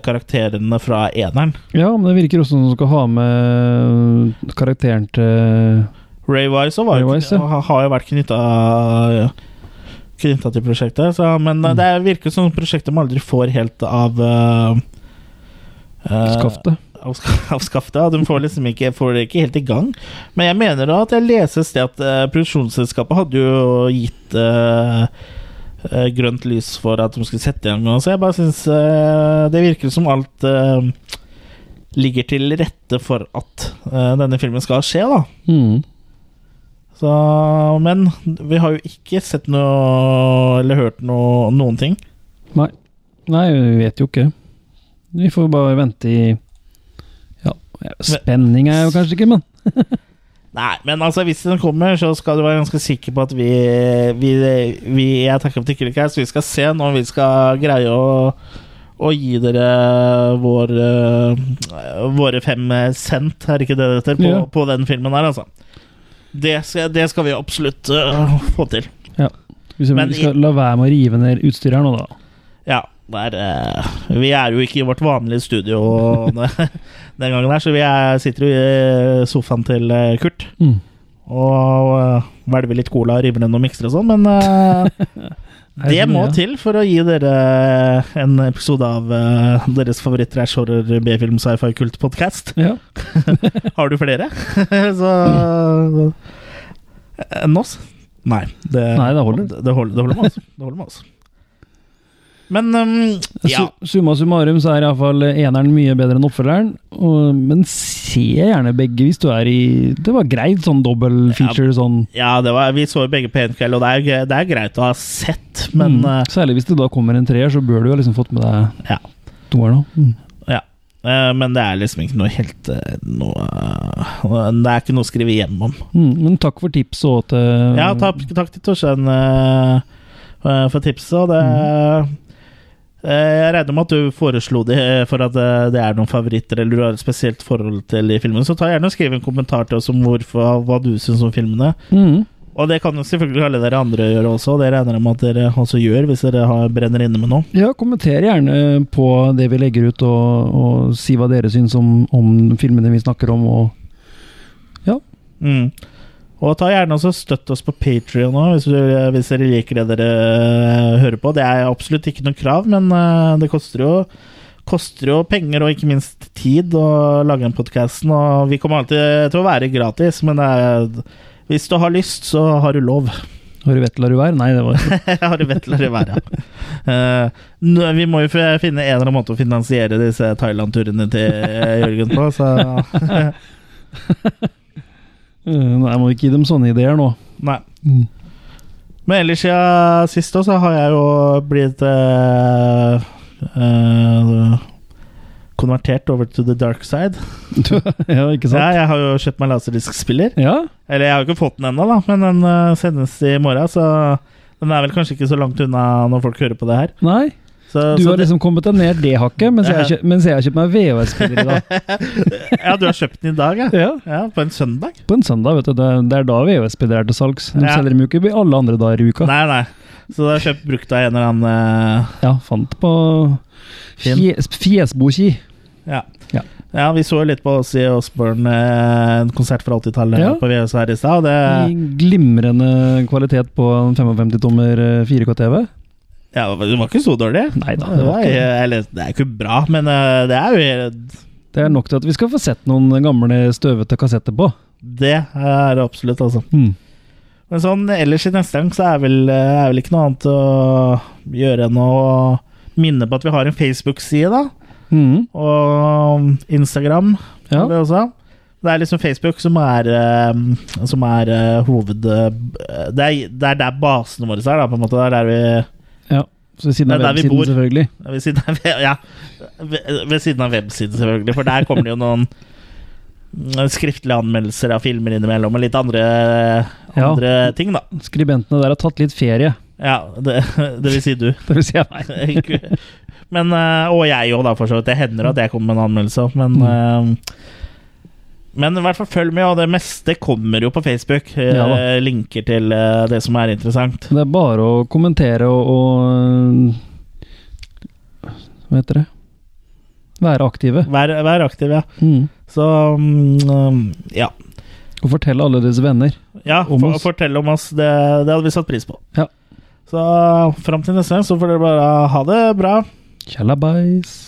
karakterene fra eneren. Ja, men det virker også som du skal ha med karakteren til Ray Wise var, Ray Wise, ja. har jo vært knytta Knytta til prosjektet, så, men Mm. det virker som prosjektet man aldri får helt av uh, uh, skaftet. Av, sk- av skaftet. og De får liksom ikke, får det ikke helt i gang. Men jeg mener da at jeg leser et sted at uh, produksjonsselskapet hadde jo gitt uh, uh, grønt lys for at de skulle sette i gang noe. Så jeg bare syns det virker som alt ligger til rette for at denne filmen skal skje, da. Mm. Så, men vi har jo ikke sett noe eller hørt noe, noen ting. Nei. Nei, vi vet jo ikke. Vi får bare vente i spenning er jo kanskje ikke, men Nei, men altså hvis den kommer, så skal du være ganske sikker på at vi, vi, vi Jeg takker the Killer vi skal se når vi skal greie å, å gi dere vår, eh, våre fem cent, er det ikke det det heter, på, Ja. på den filmen her, altså. Det skal, det skal vi absolutt uh, få til. ja. Hvis vi Men skal la være med å rive ned utstyret her nå, da. Ja, der, uh, vi er jo ikke i vårt vanlige studio den gangen her, så vi er, sitter jo i sofaen til eh, Kurt. Mm. Og uh, hvelver litt cola og river ned noen mikser og sånn, men uh, det må til for å gi dere en episode av uh, deres favoritt-trash horror B-film sci-fi kult podcast. Ja. Har du flere? så Enn oss? Nei. Det, Nei, det holder. Det, holder, det holder med oss. Det holder med oss. Men um, ja. Summa summarum så er iallfall eneren mye bedre enn oppfølgeren. Og, men se gjerne begge hvis du er i Det var greit sånn double feature sånn. Ja, det var, vi så jo begge på én kveld, og det er, det er greit å ha sett, men mm. eh, Særlig hvis det da kommer en treer, så bør du jo liksom fått med deg Ja. toeren òg. Mm. Ja. Eh, men det er liksom ikke noe helt eh, noe, Det er ikke noe å skrive hjem om. Mm. Men takk for tips òg til Ja, takk, takk til Torstein for tipset. Og det eh, Jeg regner med at du foreslo det eh, for at eh, det er noen favoritter, eller du har et spesielt forhold til de filmene. Så ta gjerne og skriv en kommentar til oss om hvorfor, hva du syns om filmene. Mm. Og det kan jo selvfølgelig alle dere andre gjøre også, og det regner jeg med at dere også gjør, hvis dere har, brenner inne med noe. Ja, kommenter gjerne på det vi legger ut, og, og si hva dere syns om, om filmene vi snakker om, og ja. Mm. Og ta gjerne også støtt oss på Patrion òg, hvis, hvis dere liker det dere eh, hører på. Det er absolutt ikke noe krav, men eh, det koster jo, koster jo penger og ikke minst tid å lage den podkasten. Og vi kommer alltid til å være gratis, men er, hvis du har lyst, så har du lov. Har du vett, lar du være? Nei, det var har du vett, lar det være. ja. Uh, vi må jo finne en eller annen måte å finansiere disse Thailand-turene til Jørgen på, så Nei, jeg må ikke gi dem sånne ideer nå. Nei. Mm. Men ellers siden sist også, så har jeg jo blitt eh, eh, konvertert over to the dark side. ja, ikke sant? Ja, jeg har jo kjøpt meg laserdisk-spiller. Ja? Eller jeg har jo ikke fått den ennå, da, men den eh, sendes i morgen, så den er vel kanskje ikke så langt unna når folk hører på det her. Nei? Så, Du så har liksom kommet deg ned det hakket, mens jeg kjøpt, mens jeg har kjøpt meg VHS-spiller i dag. ja, du har kjøpt den i dag, ja? Ja. På en søndag? På en søndag, vet du. Det, det er da VHS-spiller er til salgs. De Ja. selger dem jo ikke alle andre dager i uka. Nei, nei. Så du har kjøpt brukt av en eller annen uh... Ja, fant på fjes, Fjesboki. Ja. Ja. Ja, vi så jo litt på Ozzy Osbourne, eh, en konsert fra 80-tallet Ja. på VHS her i stad. Det, glimrende kvalitet på en 55-tommer 4K-TV. Ja, det var ikke så dårlig. Nei da, det, var eller, det er ikke bra, men eh, det er jo Det er nok til at vi skal få sett noen gamle støvete kassetter på. Det er det absolutt, altså. Mm. Men sånn ellers i neste gang så er vel, er vel ikke noe annet å gjøre enn å minne på at vi har en Facebook-side, da. Mm. Og Instagram Ja. har vi også. Det er liksom Facebook som er, eh, som er eh, hoved... eh, Det er, det er der basene våre er, da, på en måte. Det er der vi Ja. Så ved siden av vi websiden, bor. selvfølgelig. ved siden, av, ja, ved, ved siden av websiden, selvfølgelig. For der kommer det jo noen skriftlige anmeldelser av filmer innimellom, og litt andre, Ja. ting, da. Skribentene der har tatt litt ferie. Ja, det, det vil si du. Det vil si meg. Men, eh, og jeg òg, da, for så vidt. Det hender at jeg kommer med en anmeldelse men Mm. Men i hvert fall følg med, og det meste kommer jo på Facebook. eh, Ja linker til eh, det som er interessant. Det er bare å kommentere og, og Hva heter det? Være aktive. Vær, vær aktiv, ja. Mm. Så um, ja. Og fortelle alle deres venner. Ja, Om for, oss. fortell om oss. Det, det hadde vi satt pris på. Ja. Så fram til neste gang så får dere bare ha det bra. Tjallabais.